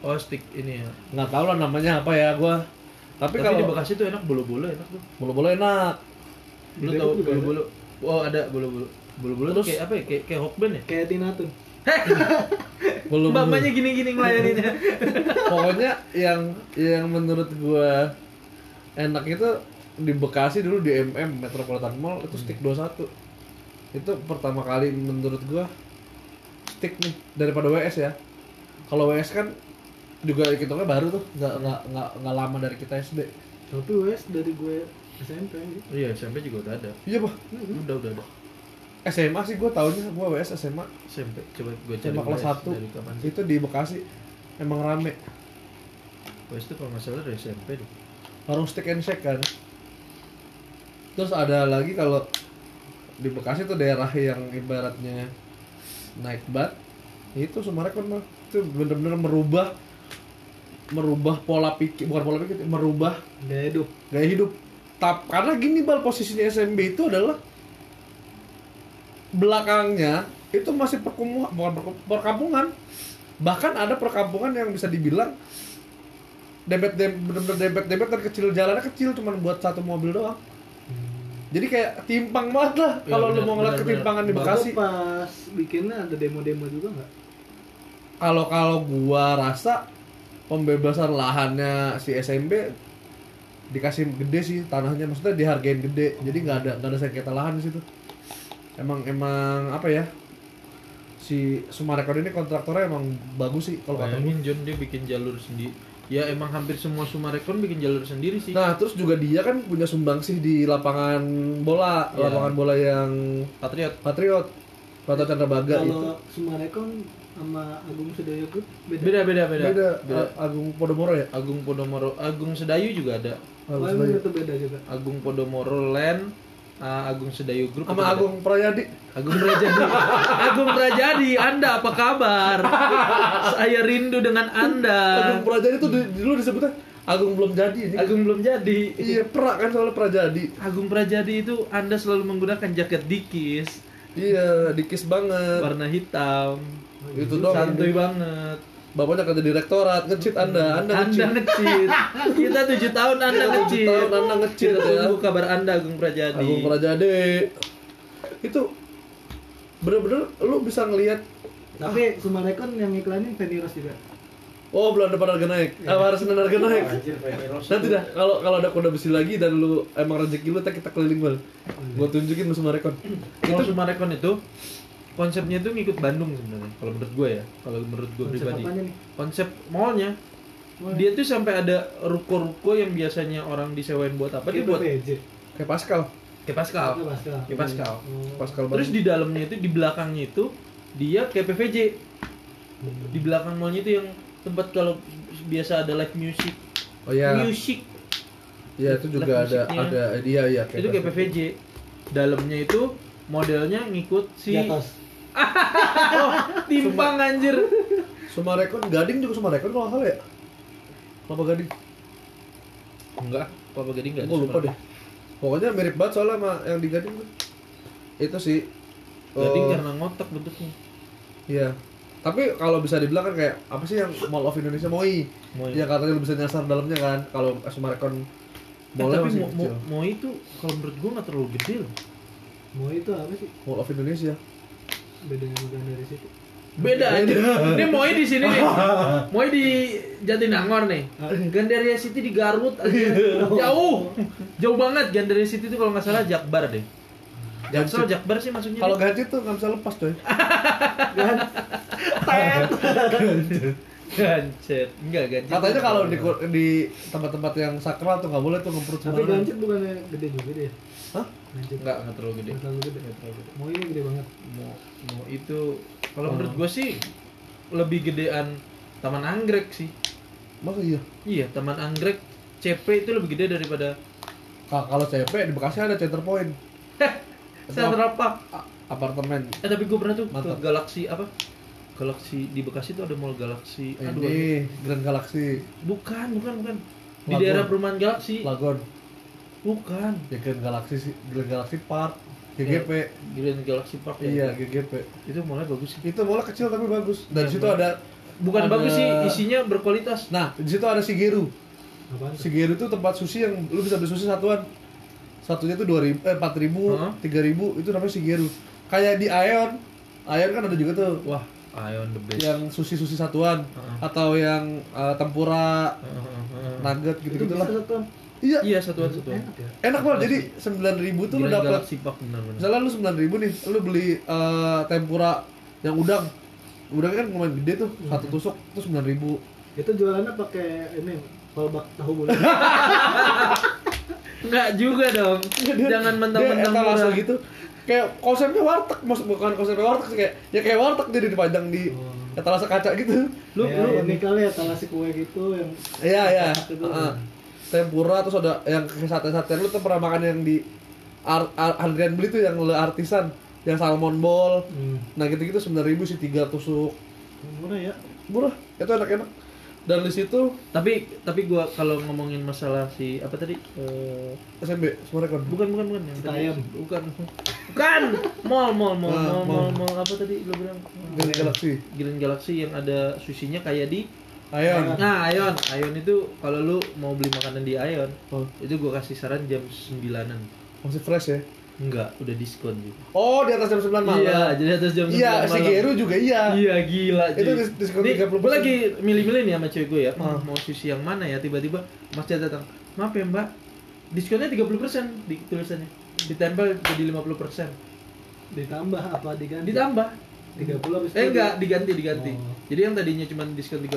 Oh, stick ini ya. nggak tahu lah namanya apa ya gua tapi, Tapi, kalau di Bekasi tuh enak bolo-bolo enak tuh. bolo-bolo enak Lu juga bolo-bolo? Oh, ada bolo-bolo. Tuh Terus? kayak apa ya? Kayak kayak hokben ya? kayak Tinatun. bolo Mbak-mbaknya gini-gini ngelayaninnya. pokoknya yang yang menurut gua enak itu di Bekasi dulu di MM Metropolitan Mall itu stick 21 itu pertama kali menurut gua stick nih daripada WS ya kalau WS kan juga hitungnya baru tuh nggak nggak nggak nggak lama dari kita SD Tapi wes dari gue SMP. Iya, SMP juga udah ada. iya bah Udah, udah ada. SMA sih gua tahunya gua WS SMA SMP. Coba gue cari SMA kelas WS 1 dari kapan sih? itu di Bekasi emang rame WS itu kalau nggak salah dari SMP deh. warung stick and shake kan terus ada lagi kalau di Bekasi tuh daerah yang ibaratnya naik bat itu Sumarekon mah itu bener-bener merubah merubah pola pikir bukan pola pikir merubah Gaya hidup. gaya hidup tap karena gini bal posisinya SMB itu adalah belakangnya itu masih perkumuhan bukan perkampungan. Bahkan ada perkampungan yang bisa dibilang debet debet debet debet dan kecil jalannya kecil cuman buat satu mobil doang. Jadi kayak timpang banget lah Iya, kalau lu mau ngeliat bener, ketimpangan di bener. Bekasi. Itu pas bikinnya ada demo-demo juga nggak? kalau kalau gua rasa pembebasan lahannya si SMB dikasih gede sih tanahnya. Maksudnya dihargain gede. Jadi nggak ada nggak ada sengketa lahan di situ emang emang apa ya si Sumarekon ini kontraktornya emang bagus sih kalau kata gue. John dia bikin jalur sendiri. Ya emang hampir semua Sumarekon bikin jalur sendiri sih. Nah, terus juga dia kan punya sumbangsih di lapangan bola, Iya. lapangan bola yang Patriot. Patriot. Rata Chandrabaga itu. Kalau Sumarekon sama Agung Sedayo Group beda. Beda beda beda. Beda, Beda. A- Agung Podomoro ya? Agung Podomoro, Agung Sedayu juga ada. Oh, Agung emang Sedayu. itu beda juga. Agung Podomoro Land, uh, Agung Sedayu Group. Sama. Agung Prayadi. Agung Prajadi. Agung Prajadi, Anda apa kabar? Saya rindu dengan Anda. Agung Prajadi itu dulu disebutnya Agung belum jadi ini. Agung belum jadi. Iya, pra kan soalnya Prajadi. Agung Prajadi itu Anda selalu menggunakan jaket dikis Iya, dikis banget. warna hitam. Itu dong. Santuy banget. Bapaknya kerja direktorat, ngecit Anda, Anda ngecit. Anda ngecit. Kita tujuh tahun Anda Tujuh ngecit. tahun Anda ngecit, ya. tunggu kabar Anda Agung Prajadi. Agung Prajadi. Itu bener-bener lu bisa ngelihat Tapi Sumarekon yang iklanin Feni Rose juga. oh bulan depan harga naik apa harus harga naik nanti dah kalau kalau ada kuda besi lagi dan lu emang rezeki lu kita keliling bal gua tunjukin lu sama rekon Kalau Sumarekon itu konsepnya itu ngikut Bandung sebenarnya. Kalau menurut gue ya, kalau menurut gue pribadi. Konsep mallnya Mall. dia tuh sampai ada ruko-ruko yang biasanya orang disewain buat apa dia buat kayak Pascal kayak Pascal. Itu Pascal. Kayak Pascal. Oh. Pascal Terus di dalamnya itu di belakangnya itu dia kayak PVJ. Di belakang mallnya itu yang tempat kalau biasa ada live music. oh ya Music iya itu juga ada ada dia iya itu kayak PVJ. Dalamnya itu modelnya ngikut si Di atas. Oh, timpang anjir. Sumarekon Gading juga Sumarekon kalau nggak salah ya Kelapa Gading Enggak, Papa Gading enggak gua lupa deh pokoknya mirip banget soalnya sama yang di Gading tuh itu sih Gading eh, karena ngotak bentuknya. Iya. Tapi kalau bisa dibilang kan kayak apa sih yang Mall of Indonesia MOI? Moi. Yang katanya lu bisa nyasar dalamnya kan. Kalau Sumarekon Eh, Mallnya tapi mau itu kalau menurut gua nggak terlalu gede loh. Mau itu apa sih? Mall of Indonesia. Bedanya bukan dari situ. Beda aja. Ini Moi di sini nih. Moi di Jatinangor nih. Gandaria City di Garut aja. Jauh. Jauh banget Gandaria City itu kalau nggak salah Jakbar deh. Jaksel Jakbar sih maksudnya. Kalau gaji tuh nggak bisa lepas coy. gancet. Enggak gancet. Katanya kalau di di tempat-tempat yang sakral tuh nggak boleh tuh ngemprut Tapi gancet bukannya gede juga dia. Hah? Enggak enggak terlalu gede. Nggak terlalu gede. Nggak terlalu gede. Mau ini gede banget. Mau mau itu kalau Oh. menurut gua sih lebih gedean Taman Anggrek sih. Masa iya? Iya, Taman Anggrek CP itu lebih gede daripada Ka- Kalau CP di Bekasi ada Center Point. Central Park. A- apartemen. Eh tapi gue pernah tuh Mantap. ke Galaxy apa? Galaxy di Bekasi tuh ada mall Galaxy. Aduh, aduh. Ini Grand Galaxy, bukan, bukan, bukan. Di Lagon. daerah perumahan Galaxy. Lagon. Bukan. Ya Grand Galaxy sih, Grand Galaxy Park, GGP. Grand Galaxy Park. ya. Iya, GGP. Itu mallnya bagus sih. Itu mallnya kecil tapi bagus. Dan Iya, situ ada Bukan Ada- bagus sih, isinya berkualitas. Nah, di situ ada Shigeru. Apaan tuh? Shigeru itu tempat sushi yang lu bisa beli sushi satuan. Satunya tuh 2000 eh 4000, Hah? 3000 itu namanya Shigeru. Kayak di Aeon. Aeon kan ada juga tuh Wah, Ion the best. yang sushi-sushi satuan Heeh. atau yang eh, tempura, Heeh. nugget Itu gitu-gitu bisa lah. satuan. Iya, Iya, satuan satuan. Enak ya. enak banget. Jadi 9000 tuh lu dapat misalnya lu 9000 nih, lu beli eh, tempura yang udang. Udangnya kan lumayan gede tuh, satu tusuk tuh 9000. Itu jualannya pakai ini kolbak tahu bulat. Enggak juga dong. Jangan mentang-mentang dia etalase murah. gitu kayak konsepnya warteg maksud bukan konsepnya warteg sih kayak ya kayak warteg jadi dipajang di Oh. etalase kaca gitu Lu Kayak lu ini kali ya talasi kue gitu yang iya iya. Tempura terus ada yang kayak sate-sate lu tuh pernah makan yang di Ar Ar Adrian beli tuh yang le artisan yang salmon ball Hmm. nah gitu-gitu sembilan ribu sih tiga tusuk. Murah ya. murah itu enak-enak. Dan di situ tapi tapi gua kalau ngomongin masalah si apa tadi? Eh, SMB Summarecon bukan bukan bukan. Yang tadi. Ayam. bukan. Bukan! Mall mall mall Ah, mall mall. mall. mall. Apa tadi lu bilang? Grand Galaxy. Grand Galaxy yang ada sushinya kayak di Ayon. Nah Ion Ion itu kalau lu mau beli makanan di Ion oh, itu gua kasih saran jam 9-an masih fresh ya? Enggak udah diskon juga. Oh di atas jam 9 malam. Iya jadi atas jam 9 iya malam. Shigeru juga iya. Iya gila Itu cuy. dis- diskon Nih, 30%. Gue lagi milih-milih nih sama cewek gue ya. Ah. Mau sushi yang mana ya? Tiba-tiba Mas datang Maaf ya mbak Diskonnya 30% di tulisannya. Ditempel jadi 50% Ditambah apa? Diganti? Ditambah 30 habis Eh itu enggak, diganti diganti. Oh. Jadi yang tadinya cuma diskon 30,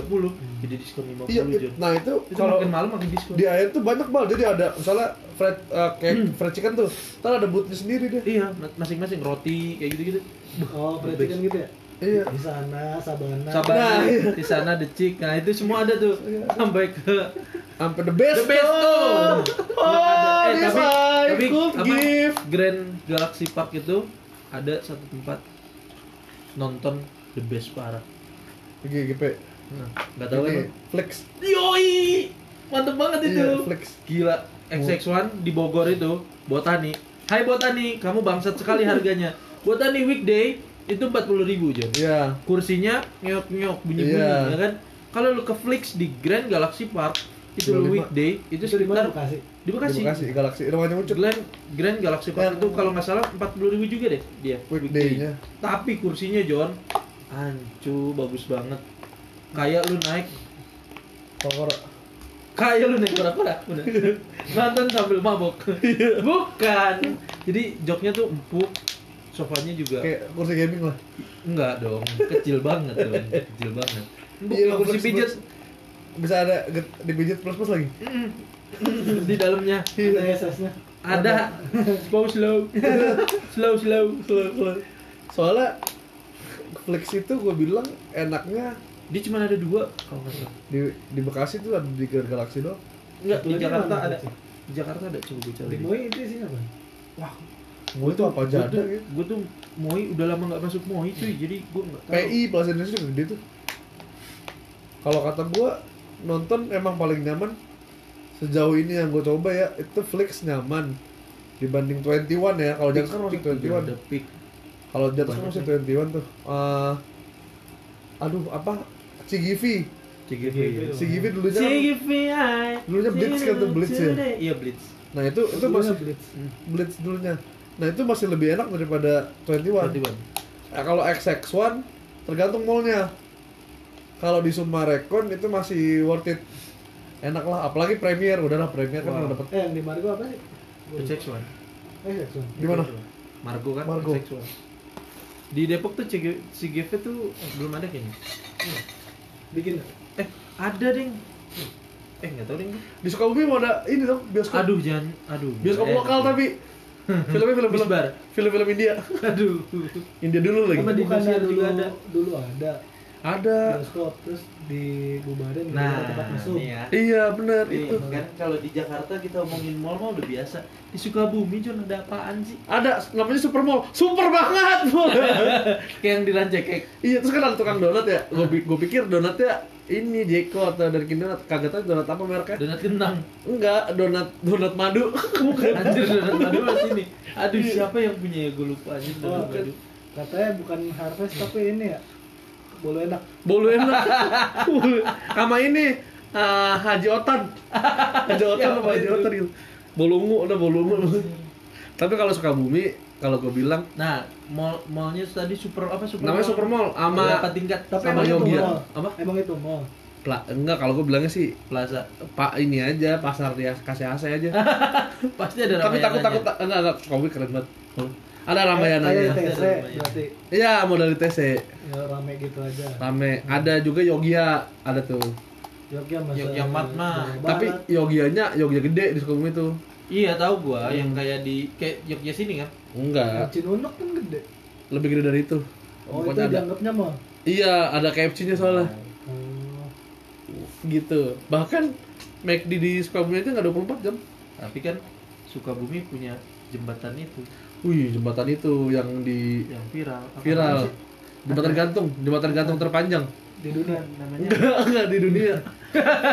jadi diskon 50 Iya, nah itu Itu kalau makin malam makin diskon. di air tuh banyak bal. Jadi ada misalnya fried uh, kayak fried chicken tuh, ntar ada bootnya sendiri deh. Iya, masing-masing roti kayak gitu-gitu. Oh, fried chicken gitu ya? Iya. Di sana, Sabana. Sabar Nah, iya. di sana decik. Nah, itu semua ada tuh. Sampai ke Sampai the best. The Best tuh. Oh, eh, this tapi, tapi apa. Grand Galaxy Park itu ada satu tempat nonton The Best parah. GGP. Nah, nggak tahu kan? Flex. Yoi, mantep banget itu. Iya, Flex. Gila, XX1 di Bogor itu, Botani. Hai Botani, kamu bangsat sekali harganya. Botani weekday itu 40.000 ribu Jon. Iya. Kursinya nyok-nyok bunyi-bunyi, Iya. ya kan? Kalau lu ke Flix di Grand Galaxy Park itu 25. weekday itu Itu sekitar Bekasi? di Bekasi. Di Bekasi, Galaxy. Rumahnya Ucup. Grand Grand Galaxy Park itu kalau nggak salah 40.000 ribu juga deh dia Weekday-nya. Tapi kursinya John, ancu bagus banget. Kayak lu naik Kokor. Kayak lu naik kura-kura bener. Nonton sambil mabok Bukan Jadi joknya tuh empuk Sofanya juga Kayak kursi gaming lah. Enggak dong Kecil banget tuh Kecil banget Empuk Iya, kursi pijat. Bisa ada get- dipijit plus plus lagi. Di dalamnya Ada SS-nya. Ada Slow slow Slow slow Slow, slow. Soalnya Flex itu gue bilang enaknya Dia cuma ada dua Kalau nggak salah di di Bekasi tuh ada di Grand Galaxy doang. Enggak Satu di Jakarta ada? Di Jakarta ada Coba gue cari Di Moi itu isinya apa? Wah Gue tuh apa aja ada gue tuh Moi udah lama nggak masuk Moi cuy jadi gue nggak tahu PI Plaza Indonesia gede tuh. Kalau kata gue nonton emang paling nyaman sejauh ini yang gue coba ya itu Flix nyaman dibanding 21 ya kalau jatuh kan masih Udah 21 ada pick kalau jatuh kan masih ya. 21 tuh. Eh, aduh apa? Cigivi. CGV Cigivi dulunya CGV Dulunya Blitz kan tuh, Blitz ya? iya Blitz. Nah itu itu masih Blitz. Blitz dulunya. Nah itu masih lebih enak daripada 21 Berarti bang Nah, kalau XX1 tergantung mallnya. Kalau di Sumarekon itu masih worth it. Enak lah, apalagi Premier, udahlah Premier kan Wow. udah dapet. Eh, yang di Margo apa sih? XX1 Eh, Jackson. Di mana? Margo kan Margo. XX1 di Depok tuh CG CGV tuh belum ada kayaknya Bikin. eh ada ding eh nggak tahu ding Di Sukabumi mau ada ini dong, bioskop. aduh jangan aduh Bioskop Eh, lokal tapi filmnya film-film Bisbar. film-film India. aduh India dulu lagi. Indosiar dulu juga ada? Dulu ada Ada. bioskop terus dibubarin nah tempat mesum. nih ya Iya, bener Iya, itu. kan kalau di Jakarta kita omongin mall mall udah biasa. Di Sukabumi Jon ada apaan sih? Ada namanya Super Mall. Super banget. Bro. Kayak yang di Rancakek. iya, terus kan ada tukang donat ya. Gue gue pikir donatnya ini Jeko atau dari Donat kagak tahu donat apa mereknya. Donat kentang. Enggak, donat donat madu. Anjir donat madu mas ini. Aduh siapa yang punya ya gue lupa anjir Oh, donat madu. katanya bukan harvest tapi ini ya bolu enak Bolu enak. Sama ini ah, Haji Otan. Haji Otan Siapa sama Haji? Otan gitu. Bolungu, udah bolungu. Tapi kalau Sukabumi, kalau gue bilang Nah, mall mallnya tadi super apa super namanya Super Mall sama berapa tingkat? tapi Sama emang itu Yogia. mall Apa? emang itu mall Pla, enggak kalau gue bilangnya sih Plaza. Pak ini aja pasar dia kasih AC aja. Pasti ada Tapi takut takut enggak enggak Sukabumi keren banget. Ada. TC Ada berarti Iya, modal di TC. ya rame gitu aja Rame. Ada juga Yogia, ada tuh. Jogja masa Yogya Mart mah. Tapi. Yogianya Yogia gede di Sukabumi tuh. Iya tahu gua yang kayak di kayak Jogja sini kan. Enggak, Cinunuk kan gede lebih gede dari itu. oh itu Pokoknya ada. dianggapnya mall Iya, ada KFC-nya soalnya. oh. Gitu. Bahkan McD di Sukabumi aja nggak 24 jam. Tapi kan Sukabumi punya jembatan itu Wih, jembatan itu yang di yang viral. Apa viral. sih? Jembatan gantung, jembatan gantung terpanjang. di dunia namanya Enggak, enggak di dunia.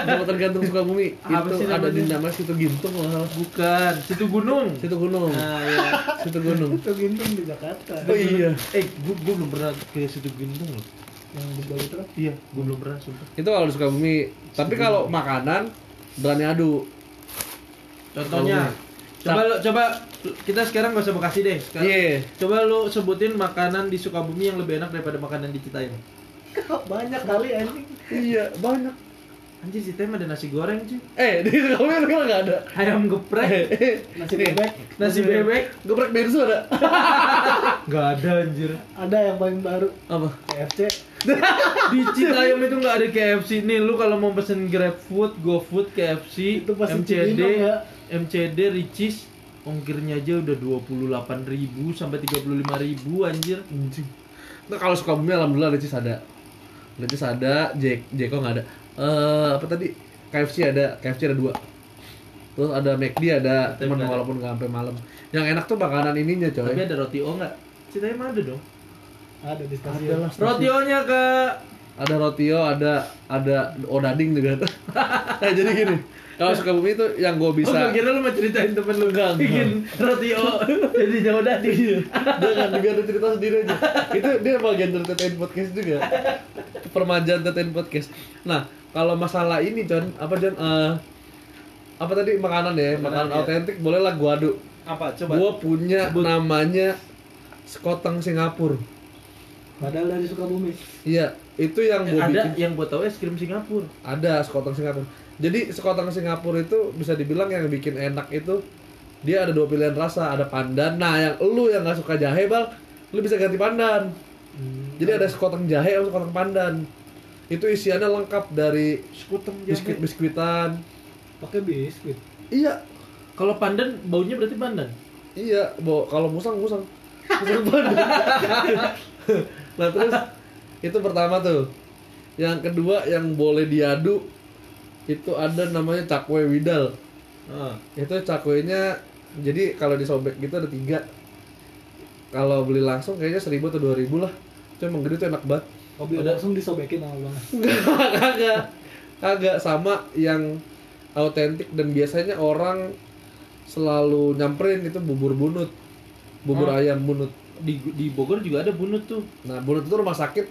jembatan gantung Sukabumi. Apa itu sih ada di namanya situ Gintung malah. bukan situ gunung. Situ gunung. Nah, ya. Situ gunung. itu gintung di Jakarta Oh iya. Eh, gua, gua belum pernah ke situ gunung loh. yang di Bali itu kan Iya, gua belum pernah sumpah. Itu kalau di Sukabumi. Tapi kalau makanan berani adu. Contohnya, coba lu, coba kita sekarang gak usah Bekasi deh. Sekarang, Iya. Coba lu sebutin makanan di Sukabumi yang lebih enak daripada makanan di Citayam. banyak kali anjing Iya, banyak. Anjir Citayam ada nasi goreng cuy. Eh, di Sukabumi kan nggak ada. Ayam geprek, nasi bebek nasi bebek. Geprek bensu ada. Nggak ada anjir. ada yang paling baru Apa? KFC Di Citayam itu nggak ada KFC. Nih lu kalau mau pesen GrabFood, GoFood, KFC, Itu pasti MCD, Cibinong ya. MCD, Ricis, ongkirnya aja udah 28.000 sampai 35.000 anjir. Anjing. Nah, kalau Sukabumi alhamdulillah Lecis ada. Lecis ada, Jek Jeko nggak ada. Eh apa tadi? KFC ada, KFC ada dua. Terus ada McD ada, ada. walaupun nggak sampai malam. Yang enak tuh makanan ininya coy. Tapi ada roti O nggak? Citayam ada dong. ada di Ada stasiun lah. Roti O-nya ke Ada rotio, ada ada odading juga. nah, jadi gini. Kalau Sukabumi itu yang gue Bisa. Oh, kira lu mau ceritain temen lu enggak. bikin roti O jadi jauh dadi. Jangan biar ada cerita sendiri aja. Itu dia bagian dari Tetain Podcast juga. Permajaan Tetain Podcast. Nah, kalau masalah ini, John, apa John? Eh, apa tadi makanan ya? Makanan, Makanan iya. otentik bolehlah gua adu. Apa Gua punya Sebut. namanya sekoteng Singapura. padahal dari Sukabumi Iya, itu yang gua ada bikin. yang buat tahu es krim Singapura. Ada sekoteng Singapura. Jadi sekoteng Singapura itu bisa dibilang yang bikin enak itu dia ada dua pilihan rasa, ada pandan. Nah, yang lu yang nggak suka jahe, Bal, lu bisa ganti pandan. Jadi ada sekoteng jahe atau sekoteng pandan. Itu isiannya lengkap dari Sekuteng biskuit biskuitan. pakai biskuit Iya, Kalau pandan baunya berarti pandan. iya. Bo, kalau musang musang. Musang pandan. nah terus itu pertama tuh. Yang kedua yang boleh diadu itu ada namanya cakwe widal. Ah. Itu cakwenya jadi kalau disobek gitu ada tiga. Kalau beli langsung kayaknya seribu atau dua ribu lah. Itu emang gede tuh enak banget. kalau beli Ada- langsung disobekin sama bang Enggak, kagak. Kagak sama yang autentik dan biasanya orang selalu nyamperin itu bubur bunut. Bubur Oh. ayam bunut. Di di Bogor juga ada bunut tuh. Nah, bunut itu rumah sakit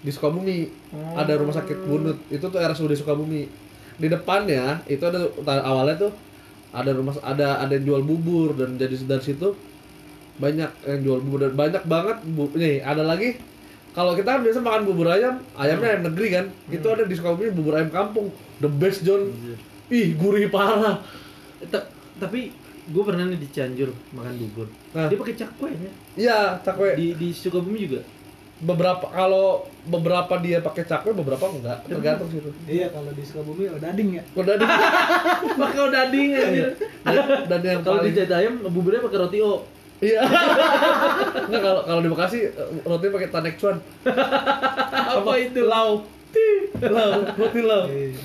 di Sukabumi. Oh. Ada rumah sakit bunut. Itu tuh RSUD Sukabumi. Di depannya itu ada awalnya tuh ada rumah ada ada yang jual bubur dan jadi dari situ banyak yang jual bubur dan banyak banget bu, nih ada lagi kalau kita kan biasa makan bubur ayam ayamnya ayam negeri kan itu ada di Sukabumi bubur ayam kampung the best John ih gurih parah Ta- tapi gue pernah nih di Cianjur makan bubur. Nah. Dia pakai cakwe ya. iya cakwe Di di Sukabumi juga. Beberapa kalau beberapa dia pakai cakwe beberapa enggak tergantung situ iya kalau di Sukabumi oh dading ya udah di Pakai odading anjir. dan, dan yang Kalau di Citayam buburnya pakai roti O. Iya. Enggak kalau kalau di Bekasi roti pakai tanek cuan. Apa itu? Lau. Lau, roti lau. Iya.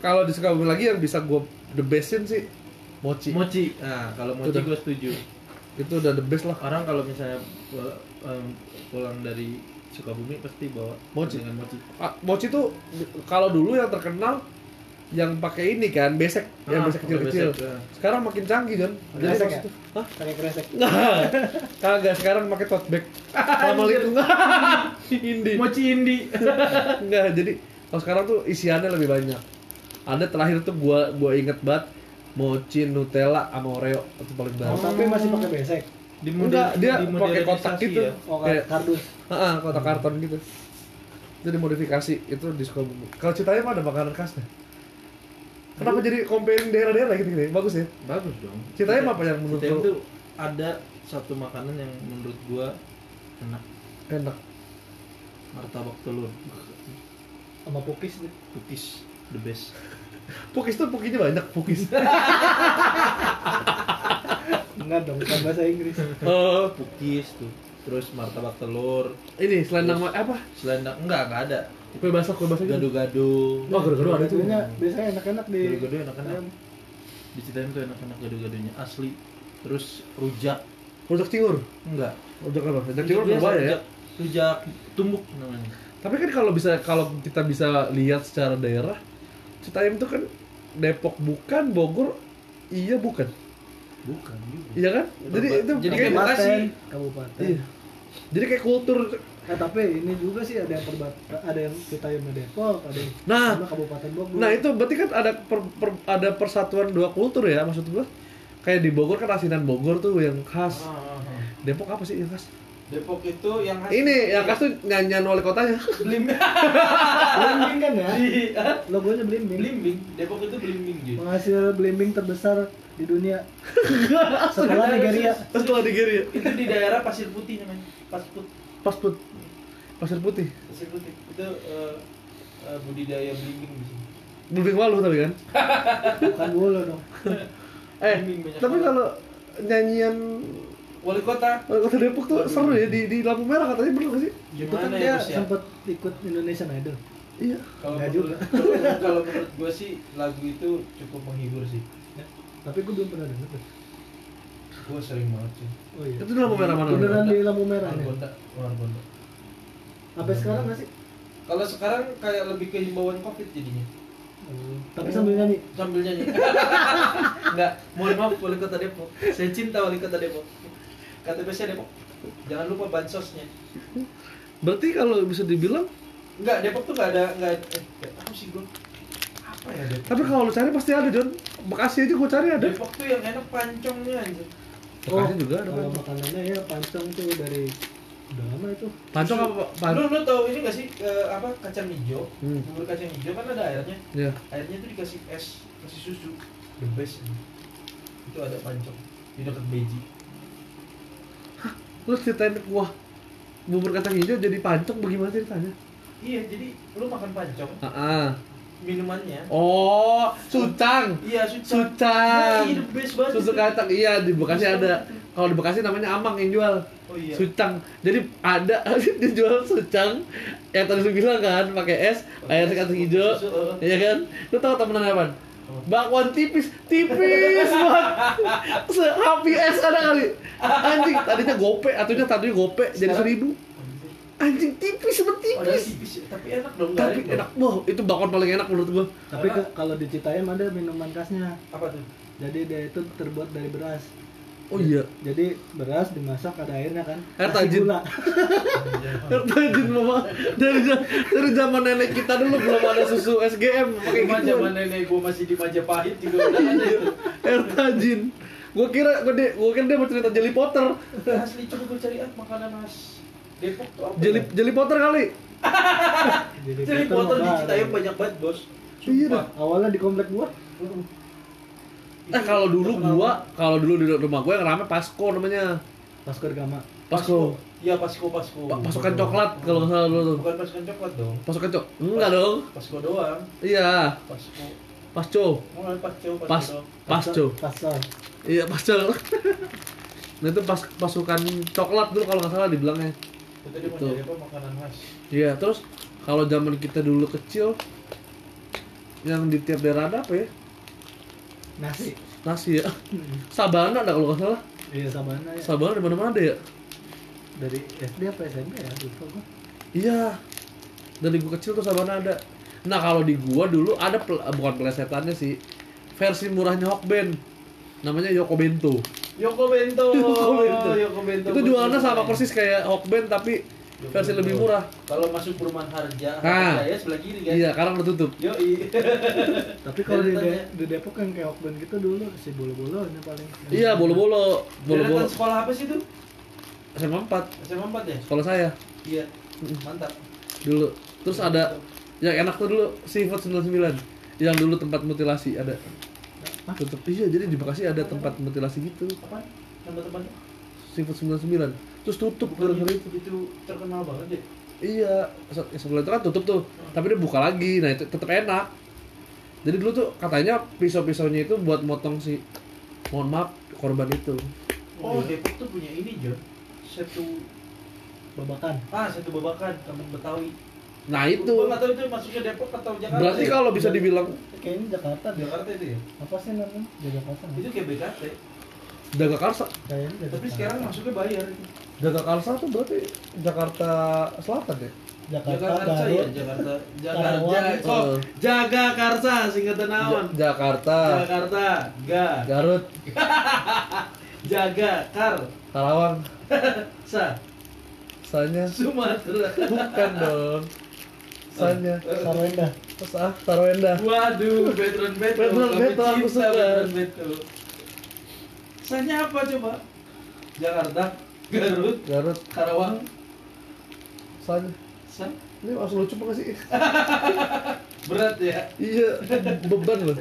Kalau di Sukabumi lagi yang bisa gue the bestin sih mochi. Mochi. Nah, kalau mochi Udah. gue setuju. Itu udah the best lah. Orang kalau misalnya um, pulang dari Sukabumi pasti bawa Mochi. dengan mochi. Ah, mochi tuh kalau dulu yang terkenal yang pakai ini kan besek, yang Ah, besek pakai kecil-kecil. besek, ya. Sekarang makin canggih Kresek pas ya? itu, hah? pakai kresek Nggak, kagak sekarang pakai tote bag. Assalamualaikum. Indi. Mochi indi. Enggak, jadi kalau sekarang tuh isiannya lebih banyak. Ada terakhir tuh gua gua inget banget mochi Nutella sama Oreo itu paling oh, banget. tapi masih pakai besek Di Enggak, dia pakai kotak dimodernisasi gitu. ya. oh Kayak- kardus Heeh, kotak karton gitu. Itu dimodifikasi, itu di Sukabumi. Kalau Citayam ada makanan khasnya. Kenapa jadi comparing daerah-daerah gitu gitu? Bagus ya. Bagus dong. Citayam apa yang menurut lu? tuh ada satu makanan yang menurut gua enak. Enak. Martabak telur. sama pukis deh Pukis the best. Pukis tuh pukinya banyak, pukis. enggak dong bukan bahasa Inggris Oh, Pukis tuh. Terus martabak telur. ini selendang ma- apa? Selendang enggak enggak ada. Kue basah, kue basah gitu. Gado-gado. Oh, gado-gado ada tuh. Biasanya biasanya enak-enak di Gado-gado enak-enak. ayam. Di Citayam tuh enak-enak gado-gadonya asli. Terus rujak. Rujak cingur. Enggak. Rujak apa? Rujak cingur biasa, Surabaya ya. rujak, rujak tumbuk namanya. Tapi kan kalau bisa kalau kita bisa lihat secara daerah, Citayam itu kan Depok bukan, Bogor iya bukan. Bukan juga. Iya kan? Jadi itu jadi kayak kabupaten kabupaten Iya. Jadi kayak kultur Eh tapi ini juga sih ada yang perbat ada yang kita yang Depok, ada yang Nah. sama Kabupaten Bogor. Nah, itu berarti kan ada per- per- ada persatuan dua kultur ya maksud gua. Kayak di Bogor kan asinan Bogor tuh yang khas. Ah, ah, ah. Depok apa sih yang khas? Depok itu yang khas Ini yang khas tuh nyanyian wali kotanya. Blimbing. Blimbing kan ya hah? logonya blimbing Blimbing. Depok itu blimbing Ji. penghasil blimbing terbesar di dunia setelah Nigeria Setelah Nigeria. Itu di daerah Pasir Putih namanya. Pasir Putih. Pas put. Pasir putih. Pasir Putih. Itu eh, eh, budidaya blimbing di sini. Bubing walu tapi kan. bukan dulu dong Eh, tapi kalau nyanyian Wali kota. wali kota Depok tuh seru ya di, di lampu merah katanya bener gak sih? itu kan Gimana dia ya, ya? sempat ikut Indonesian Idol Iya. Kalau menurut, kalau menurut gue sih lagu itu cukup menghibur sih. Tapi gue belum pernah denger tuh. Gue sering banget sih. oh iya Itu di lampu merah mana? beneran di lampu merah nih Margonda, Margonda. sampai sekarang nggak sih Kalau sekarang kayak lebih ke himbauan covid jadinya. Oh, tapi sambil nyanyi Sambil nyanyi. Enggak, mohon maaf wali kota Depok. Saya cinta wali kota Depok. KTP-nya Depok. Jangan lupa bansosnya. Berarti kalau bisa dibilang, Enggak, Depok tuh enggak ada enggak eh, enggak tahu sih gue. Apa ya Depok? tapi kalau lu cari pasti ada John. Bekasi aja gua cari ada. Depok tuh yang enak pancongnya anjir. Bekasi juga ada. kalau makanannya ya pancong tuh dari udah lama itu Pancong apa? Pak? Pan Lu lu tahu ini gak sih eh, apa kacang hijau? Hmm. Bubur kacang hijau kan ada airnya. Ya. Airnya tuh dikasih es, kasih susu. The best. ini. Itu ada pancong di dekat Beji. Lu ceritain wah bubur kacang hijau jadi pancong bagaimana ceritanya? Iya, jadi lu makan pancong, Ah, ah. Minumannya Oh, sucang. Iya, sucang. Sucang. Iya, best banget. Susu kacang iya di Bekasi ada. Kalau di Bekasi namanya Amang yang jual. Oh iya. Sucang. Jadi ada dijual sucang yang tadi lu bilang kan pakai es, air kacang hijau. Susu, uh. Iya kan? Lu tahu temenan apa? Bakwan tipis, tipis banget. Sehapi es ada kali. Anjing, tadinya gope, atunya tadinya gope jadi seribu. Anjing tipis seperti Oh, tipis. tipis, ya. tapi enak dong. Tapi garing enak, wah itu bakwan paling enak menurut gua. tapi ke- kalau di Citayam ada minuman khasnya. Apa tuh? jadi dia itu terbuat dari beras Oh iya. jadi beras dimasak ada airnya kan Air tajin. gula Rajin mama dari dari zaman nenek kita dulu belum ada susu SGM pakai gitu. zaman nenek gua masih di Majapahit juga udah ada itu. Air tajin. Gua kira gua, dia, gua kira dia mau cerita Jelly Potter. Asli coba gua cari ah makanan khas Depok tuh apa? Jelly ya? Jelly Potter kali. Jelly itu Potter di Citayam banyak banget, Bos. Iya Sumpah. awalnya di komplek gua Eh kalau dulu gua, kalau dulu di rumah gua yang rame Pasco namanya. Pasco Gama Pasco. Iya, Pasko, Pasko. Pa- pasukan coklat kalau nggak salah dulu tuh. Bukan pasukan coklat dong. Pasukan cok. Enggak dong. Pasko doang. Iya, Pasko. Pasco. Oh, Pasco, Pasko Pas doang. Pasco. Pasco Iya, Pasco. Nah itu pas pasukan coklat dulu kalau nggak salah dibilangnya. Itu tadi mau Itu. jadi apa makanan khas. Iya, terus kalau zaman kita dulu kecil yang di tiap daerah ada apa ya? nasi Nasi ya. Sabana ada kalau nggak salah. iya sabana ya Sabana di mana-mana ada ya. dari SD apa SMP ya lupa gua Iya. Dari gua kecil tuh Sabana ada. Nah, kalau di gua dulu ada pel- bukan pelesetannya sih. Versi murahnya Hokben. Namanya Yoko Bento. Yoko Bento. Yoko Bento. Yoko Bento. Itu jualannya sama persis kayak Hokben tapi versi lebih murah. Kalau masuk perumahan Harja, Ah. saya sebelah kiri kan. Iya, sekarang udah tutup. Yoi. tapi kalau di, De- di Depok kan kayak Hokben gitu dulu si bolo-bolo ini paling Iya, bolo-bolo, bolo-bolo. Sekolah apa sih itu? SMA 4, SMA 4 ya? sekolah saya Iya. Mantap. dulu. Terus ada yang enak tuh dulu Seafood 99 yang dulu tempat mutilasi ada. Hah? Tutup. Iya, jadi di Bekasi ada tempat mutilasi gitu. Apa? Teman-teman. Seafood 99. Terus tutup Bukan gara-gara itu, itu. terkenal banget ya. Iya, se- sebelum itu kan tutup tuh. Tapi dia buka lagi. Nah, itu tetap enak. Jadi dulu tuh katanya pisau-pisaunya itu buat motong si mohon maaf korban itu. Oh, Depok tuh punya ini, John. Satu babakan ah, satu babakan temen Betawi. Nah, itu. Gua nggak tahu itu masuknya Depok atau Jakarta. Berarti ya? kalau bisa dibilang kayaknya Jakarta deh Jakarta itu ya? apa sih namanya Jakarta Itu kayak BKT. Jaga Karsa. kayaknya Jakarta Tapi sekarang masuknya bayar itu. Jaga Karsa tuh berarti Jakarta Selatan ya? Jakarta, Jakarta ya, Garut Jakarta. Karawang. Jakarta. Oh, Jaga Karsa singkatan naon. Ja- Jakarta, Jakarta, ga, Garut, jaga, kar, Karawang, sa, Sanya Sumatera. bukan dong. Sanya Sarwenda terus ah Tarwenda. Waduh, veteran beto. Veteran Kami beto, aku suka. veteran. Sanya apa coba? Jakarta. Garut, Garut Karawang, soalnya San. ini langsung lucu apa nggak sih Berat ya. iya beban loh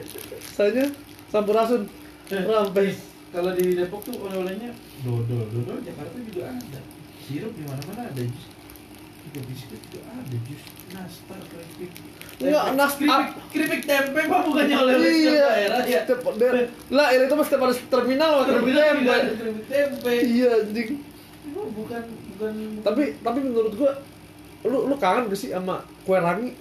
soalnya sampurasun rampes Kalau di Depok tuh oleh-olehnya dodol, dodol Jakarta juga ada. Sirup di mana-mana ada jus. Juga biskuit juga ada jus. Nastar, keripik. Enggak, Tempe. nastar. Keripik, keripik tempe mah bukannya setiap iya daerah ya. Setiap daerah. lah ini tuh pasti pada terminal lah Keripik keripik tempe. iya anjing bukan bukan tapi tapi menurut gua lu lu kangen gak sih sama kue rangi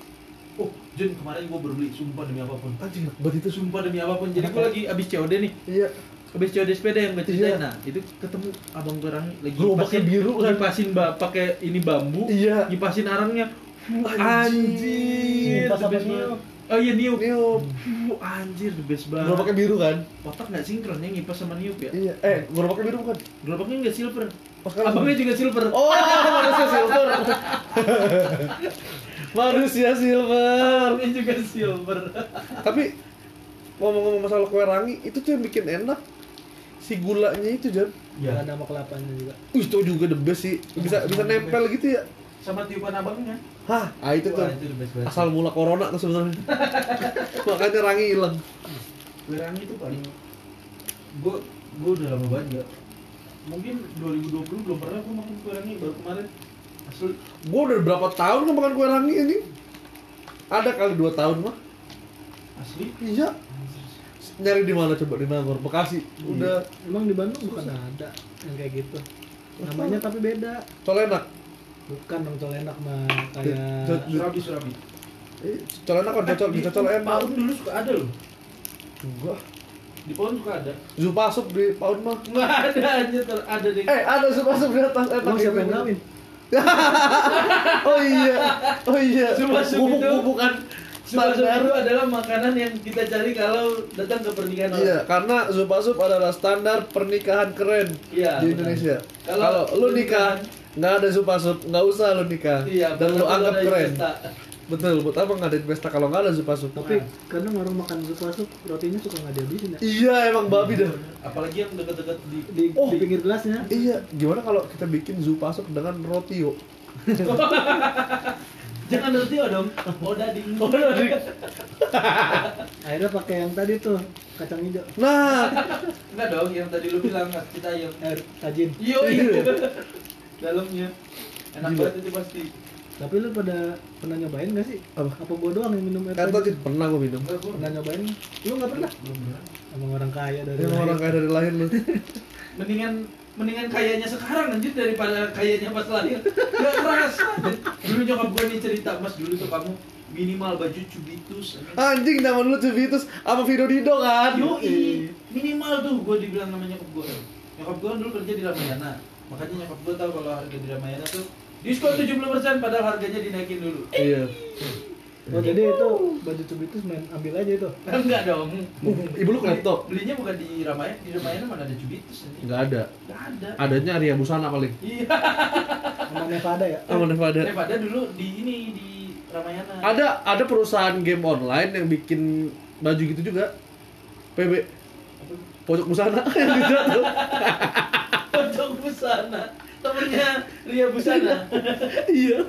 Oh, Jun kemarin gua baru beli sumpah demi apa pun. anjing banget itu Sumpah demi apa pun. Jadi gua lagi abis COD nih. iya Habis COD sepeda yang ceritain. Iya. Nah, itu ketemu abang Gerangi lagi Gerobaknya biru kan? Ngipasin pakai ini bambu. Iya. Ngipasin arangnya. Anjir, the best banget. Oh iya niup. niup Uh, anjir, the best banget. gerobaknya biru kan Otak nggak sinkron ya ngipas sama niup ya. iya eh gerobaknya biru bukan Gerobaknya nggak silver. Oh, Abangnya juga silver. oh manusia silver manusia silver Abangnya juga silver. tapi ngomong-ngomong masalah kue rangi itu tuh yang bikin enak si gulanya itu Jan Ada Ya. nama kelapanya juga. Uh, itu juga the best sih bisa bisa nempel gitu ya Sama tiupan abangnya. hah? Ah itu tuh. Wah, itu the best asal mula corona tuh sebenarnya. Makanya rangi hilang. Werangi itu paling. Gue gue udah lama banget nggak. Mungkin 2020 belum pernah gue makan kue rangi baru kemarin. Asli. Gua udah berapa tahun nggak makan kue rangi ini? Ada kali dua tahun mah. Asli. Iya. Nyari di mana coba? Di Nangor Bekasi. Udah. Emang di Bandung bukan? Ada yang kayak gitu. Namanya tapi beda. colenak Bukan dong colenak mah Co- kayak surabi surabi Eh, colenak kan cocol di cocol enak. Paun dulu suka ada loh. Enggak. Di Paun suka ada. Zupa sup di pound mah. Nggak ada aja ter ada deh. Eh ada Zupa sup di atas enak Emang siapa yang ngawin? oh iya oh iya. Zupa sup bubuk itu- bubukan Sup-sup standar itu adalah makanan yang kita cari kalau datang ke pernikahan orang. Iya, karena Zupa Sup adalah standar pernikahan keren Iya, di. Indonesia. Kalau Kalau lu nikah, pernikahan- nggak ada Zupa Sup, nggak usah lu nikah. Iya, dan lu betul, anggap keren. pesta. Betul, buat apa ngadain pesta kalau nggak ada Zupa Sup? Tapi kadang orang makan sup sup rotinya suka nggak dihabisin ya. Iya, emang babi dah. Apalagi yang dekat-dekat di Di, Oh. di pinggir gelasnya. Iya, gimana kalau kita bikin Zupa Sup dengan roti yuk? Jangan roti dong. Oh dading. Oh, dari- Akhirnya pakai yang tadi tuh kacang hijau. Nah, Enggak dong, yang tadi lu bilang kita yang Eh, tajin. Yo Iya. Dalamnya enak Gila. banget itu pasti. Tapi lu pada pernah nyobain gak sih? Apa? Apa gua doang yang minum air kata tajin? sih pernah gue minum. Enggak gua Pernah nyobain? Lu nggak pernah? belum pernah. Emang orang kaya dari Emang lahir. orang kaya dari lahir lu. Mendingan mendingan kayaknya sekarang anjir daripada kayaknya pas lahir. Gak keras. Dulu nyokap gue nih cerita, Mas dulu tuh kamu minimal baju cubitus. Anjing zaman lu Cubitus apa Vido Dido kan? Yoi, minimal tuh gue dibilang namanya nyokap gue. Nyokap gue dulu kerja di Ramayana. Makanya nyokap gue tahu kalau harga di Ramayana tuh diskon 70% padahal harganya dinaikin dulu. Iya. Oh jadi itu baju cubitus main ambil aja itu. Enggak dong. Ibu lu laptop? Belinya bukan di Ramayana, di Ramayana mana ada cubitus anjing. Nggak ada. Enggak ada. Adanya Arya Busana paling. Iya. Sama Nevada ya. Sama Nevada. Daripada dulu di ini di Ramayana. Ada ada perusahaan game online yang bikin baju gitu juga. PB pojok busana yang gitu. Pojok busana. Temennya Ria Busana. iya.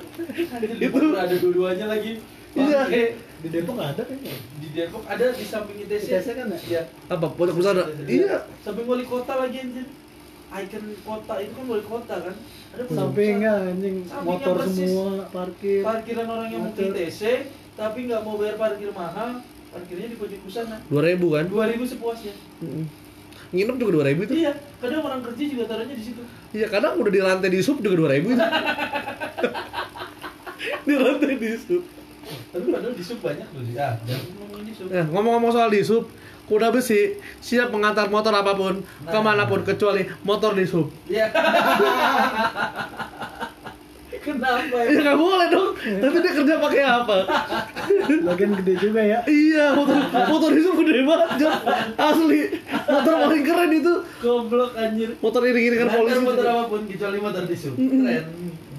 Itu. Ada dua-duanya lagi. Iya. Pakai. Di Depok nggak ada kayaknya. Di Depok ada di samping ITC. ITC kan ya? Iya. Apa pojok busana? Iya. Samping wali kota lagi anjir. Icon kota itu kan wali kota kan. Ada Sampingnya anjing Sampingnya motor semua parkir. parkiran orang yang mau ke. ITC tapi nggak mau bayar parkir mahal parkirnya di pojok busana Dua ribu kan? dua ribu sepuasnya Mm-mm. Nginep juga dua ribu itu. iya kadang orang kerja juga taruhnya di situ Iya kadang udah di lantai di sub juga dua ribu itu. di lantai di sub. tapi padahal di sub banyak loh ya di sub Nah, ngomong-ngomong soal di sub, kuda besi siap mengantar motor apa pun Nah. ke mana pun kecuali motor di sub. iya kenapa Ya ya nggak boleh dong. Nanti dia kerja pakai apa? Lagian gede juga ya. iya motor motor sub gede banget Jon. Asli motor paling keren itu. goblok anjir Motor iring-iringan polisi. Antar motor juga. apa pun kecuali motor di sub keren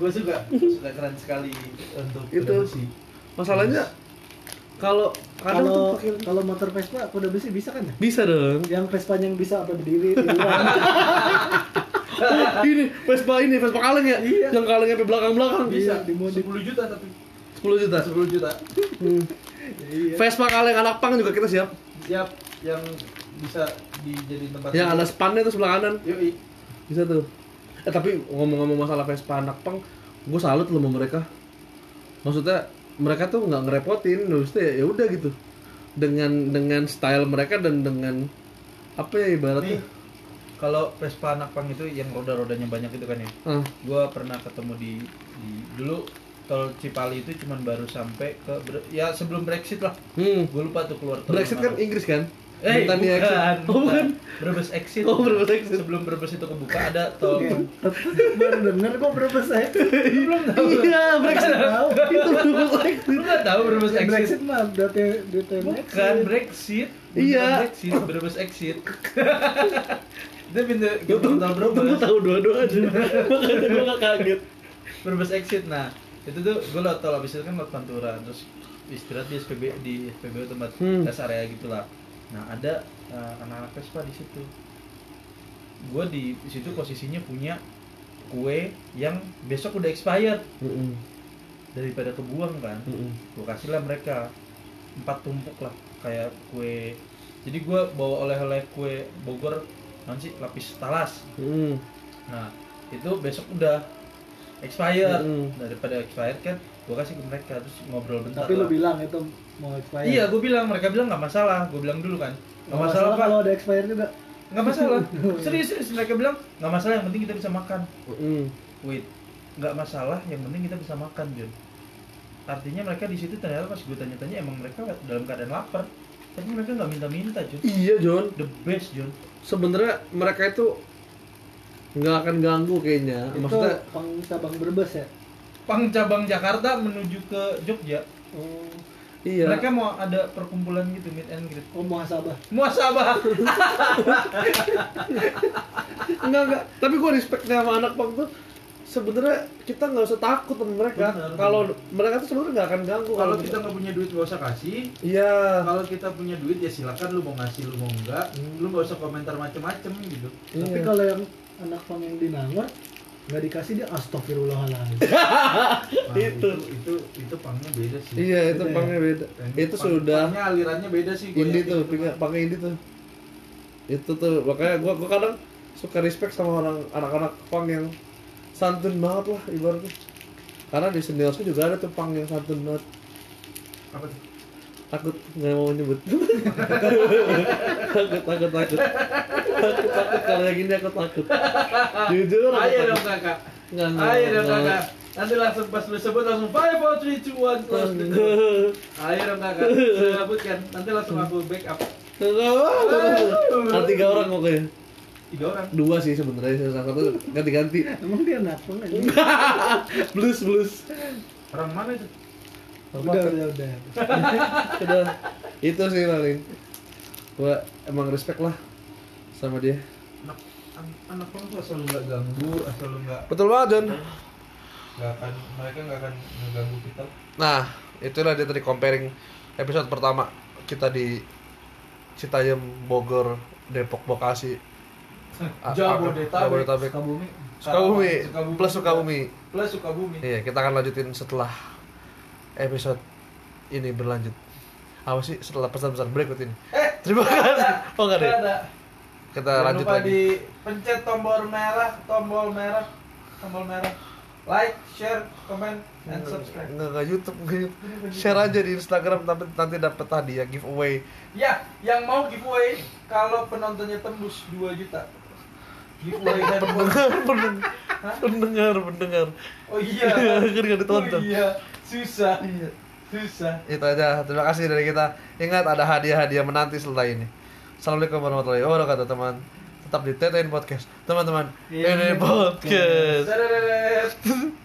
gue suka suka keren sekali untuk Itu. kuda besi. Masalahnya kalau Kalau kalau motor Vespa kuda besi bisa kan ya? bisa dong. Yang Vespanya yang bisa apa berdiri. ini Vespa ini Vespa kaleng ya Iya. yang kalengnya sampai belakang belakang Bisa Iya. 10 juta tapi 10 juta 10 juta. Hmm. Iya. Vespa kaleng anak pang juga kita siap Siap yang bisa dijadiin tempat yang ada spannya tuh sebelah kanan Yoi. bisa tuh eh tapi ngomong-ngomong masalah Vespa anak pang gue salut loh sama mereka maksudnya mereka tuh nggak ngerepotin maksudnya ya udah gitu dengan dengan style mereka dan dengan apa ya ibaratnya Nih, kalau Vespa anak pang itu yang roda-rodanya banyak itu kan ya. ah, Gua pernah ketemu di, di dulu tol Cipali itu cuman baru sampai ke ya sebelum Brexit lah. hmm. Gue lupa tuh keluar tol Brexit kan. Inggris kan Eh, Bukan exit. oh bukan Brebes exit. Oh, Brebes exit. Sebelum Brebes itu kebuka ada tol. baru denger kok berapa saya Belum tahu. iya Brexit tahu itu Brebes exit Lu tahu Brebes exit? Brexit mah berarti DTM Bukan Brexit. Iya. Brexit, Brebes exit. Gue gerbang tol tuh Brebes. tahu dua-duanya makanya gue gak kaget Brebes exit. Nah, itu tuh gue lewat tol habis itu kan lewat Pantura terus istirahat di SPB di SPBU tempat Hmm. rest area gitulah. Nah, ada eh, anak-anak Vespa di situ. Gue di situ posisinya punya kue yang besok udah expired Mm-mm. daripada kebuang kan. Mm-mm. gue kasih lah mereka empat tumpuk lah kayak kue jadi gue bawa oleh-oleh kue Bogor nanti lapis talas. Mm-mm. nah itu besok udah expired Mm. daripada expired kan gue kasih ke mereka terus ngobrol bentar tapi lu lah. bilang itu mau expired iya gue bilang mereka bilang nggak masalah. Gue bilang dulu kan nggak Nggak masalah, kalau ada expired juga. Nggak masalah. Serius serius mereka bilang nggak masalah yang penting kita bisa makan. Mm-mm. wait nggak masalah yang penting kita bisa makan John artinya mereka di situ ternyata pas gue tanya-tanya emang mereka dalam keadaan lapar. Tapi mereka nggak minta-minta John iya John the best John sebenarnya mereka itu nggak akan ganggu kayaknya. Itu maksudnya pang cabang berbes ya? Pang cabang Jakarta menuju ke Jogja. Oh, iya. Mereka mau ada perkumpulan gitu meet and greet. Oh muhasabah. Muasabah enggak enggak tapi gue respect sama anak pang tuh sebenarnya kita nggak usah takut sama mereka. Kalau mereka tuh sebenarnya nggak akan ganggu kalau kita nggak punya duit nggak usah kasih. Iya. Kalau kita punya duit ya silakan lu mau ngasih lu mau enggak lu nggak usah komentar macem-macem gitu. Tapi Iya. kalau yang anak pang yang di Nangor nggak dikasih dia astagfirullahaladzim. Nah, Itu. itu itu pangnya beda sih. Iya itu Beda ya? pangnya beda. Itu pang- sudah pangnya alirannya beda sih gua ini tuh itu. pinggang pangnya ini tuh. Itu tuh makanya gua gua kadang suka respect sama orang anak-anak pang yang santun banget lah ibaratnya. Karena di seniorku juga ada tuh pang yang santun banget. Apa tuh? Takut nggak mau nyebut. Takut takut takut. Takut takut kalau yang ini aku takut. Jujur ayo dong kakak. Nggak, nggak, ayo dong kakak. Nanti langsung pas lu sebut langsung five four three two one close. The door ayo dong kakak. Sebutkan. Nanti langsung aku backup Ada tiga orang pokoknya tiga orang. Dua sih sebenarnya salah satu. Ganti-ganti. Emang dia anak pang aja blues blues. Orang mana itu? Udah udah udah. Udah. Itu sih paling. Gua emang respect lah sama dia. Anak an- anak orang tuh asal lu nggak ganggu asal lu nggak betul banget John. Nggak akan mereka nggak akan ngeganggu kita. Nah itulah dia tadi comparing episode pertama kita di Citayam Bogor Depok Bekasi Jabodetabek Jabodetabek. Sukabumi. Sukabumi plus Sukabumi. Plus Sukabumi. Iya kita akan lanjutin setelah episode ini berlanjut. Apa sih? Setelah pesan-pesan berikut ini. Eh terima kasih. oh enggak deh ada. Kita Jangan lanjut lupa lagi. di pencet tombol merah, tombol merah, tombol merah. Like, share, comment, and subscribe. Nggak, nggak YouTube, nggak YouTube. Share aja di Instagram tapi nanti dapat hadiah giveaway. Ya, yang mau giveaway kalau penontonnya tembus 2 juta. Pendengar, pendengar, pendengar, pendengar. Oh iya. Kan ditonton. Oh iya, susah. Iya. Susah. Itu aja. Terima kasih dari kita. Ingat ada hadiah-hadiah menanti setelah ini. Assalamualaikum warahmatullahi wabarakatuh teman. Tetap di TTN Podcast. Teman-teman, Ini podcast.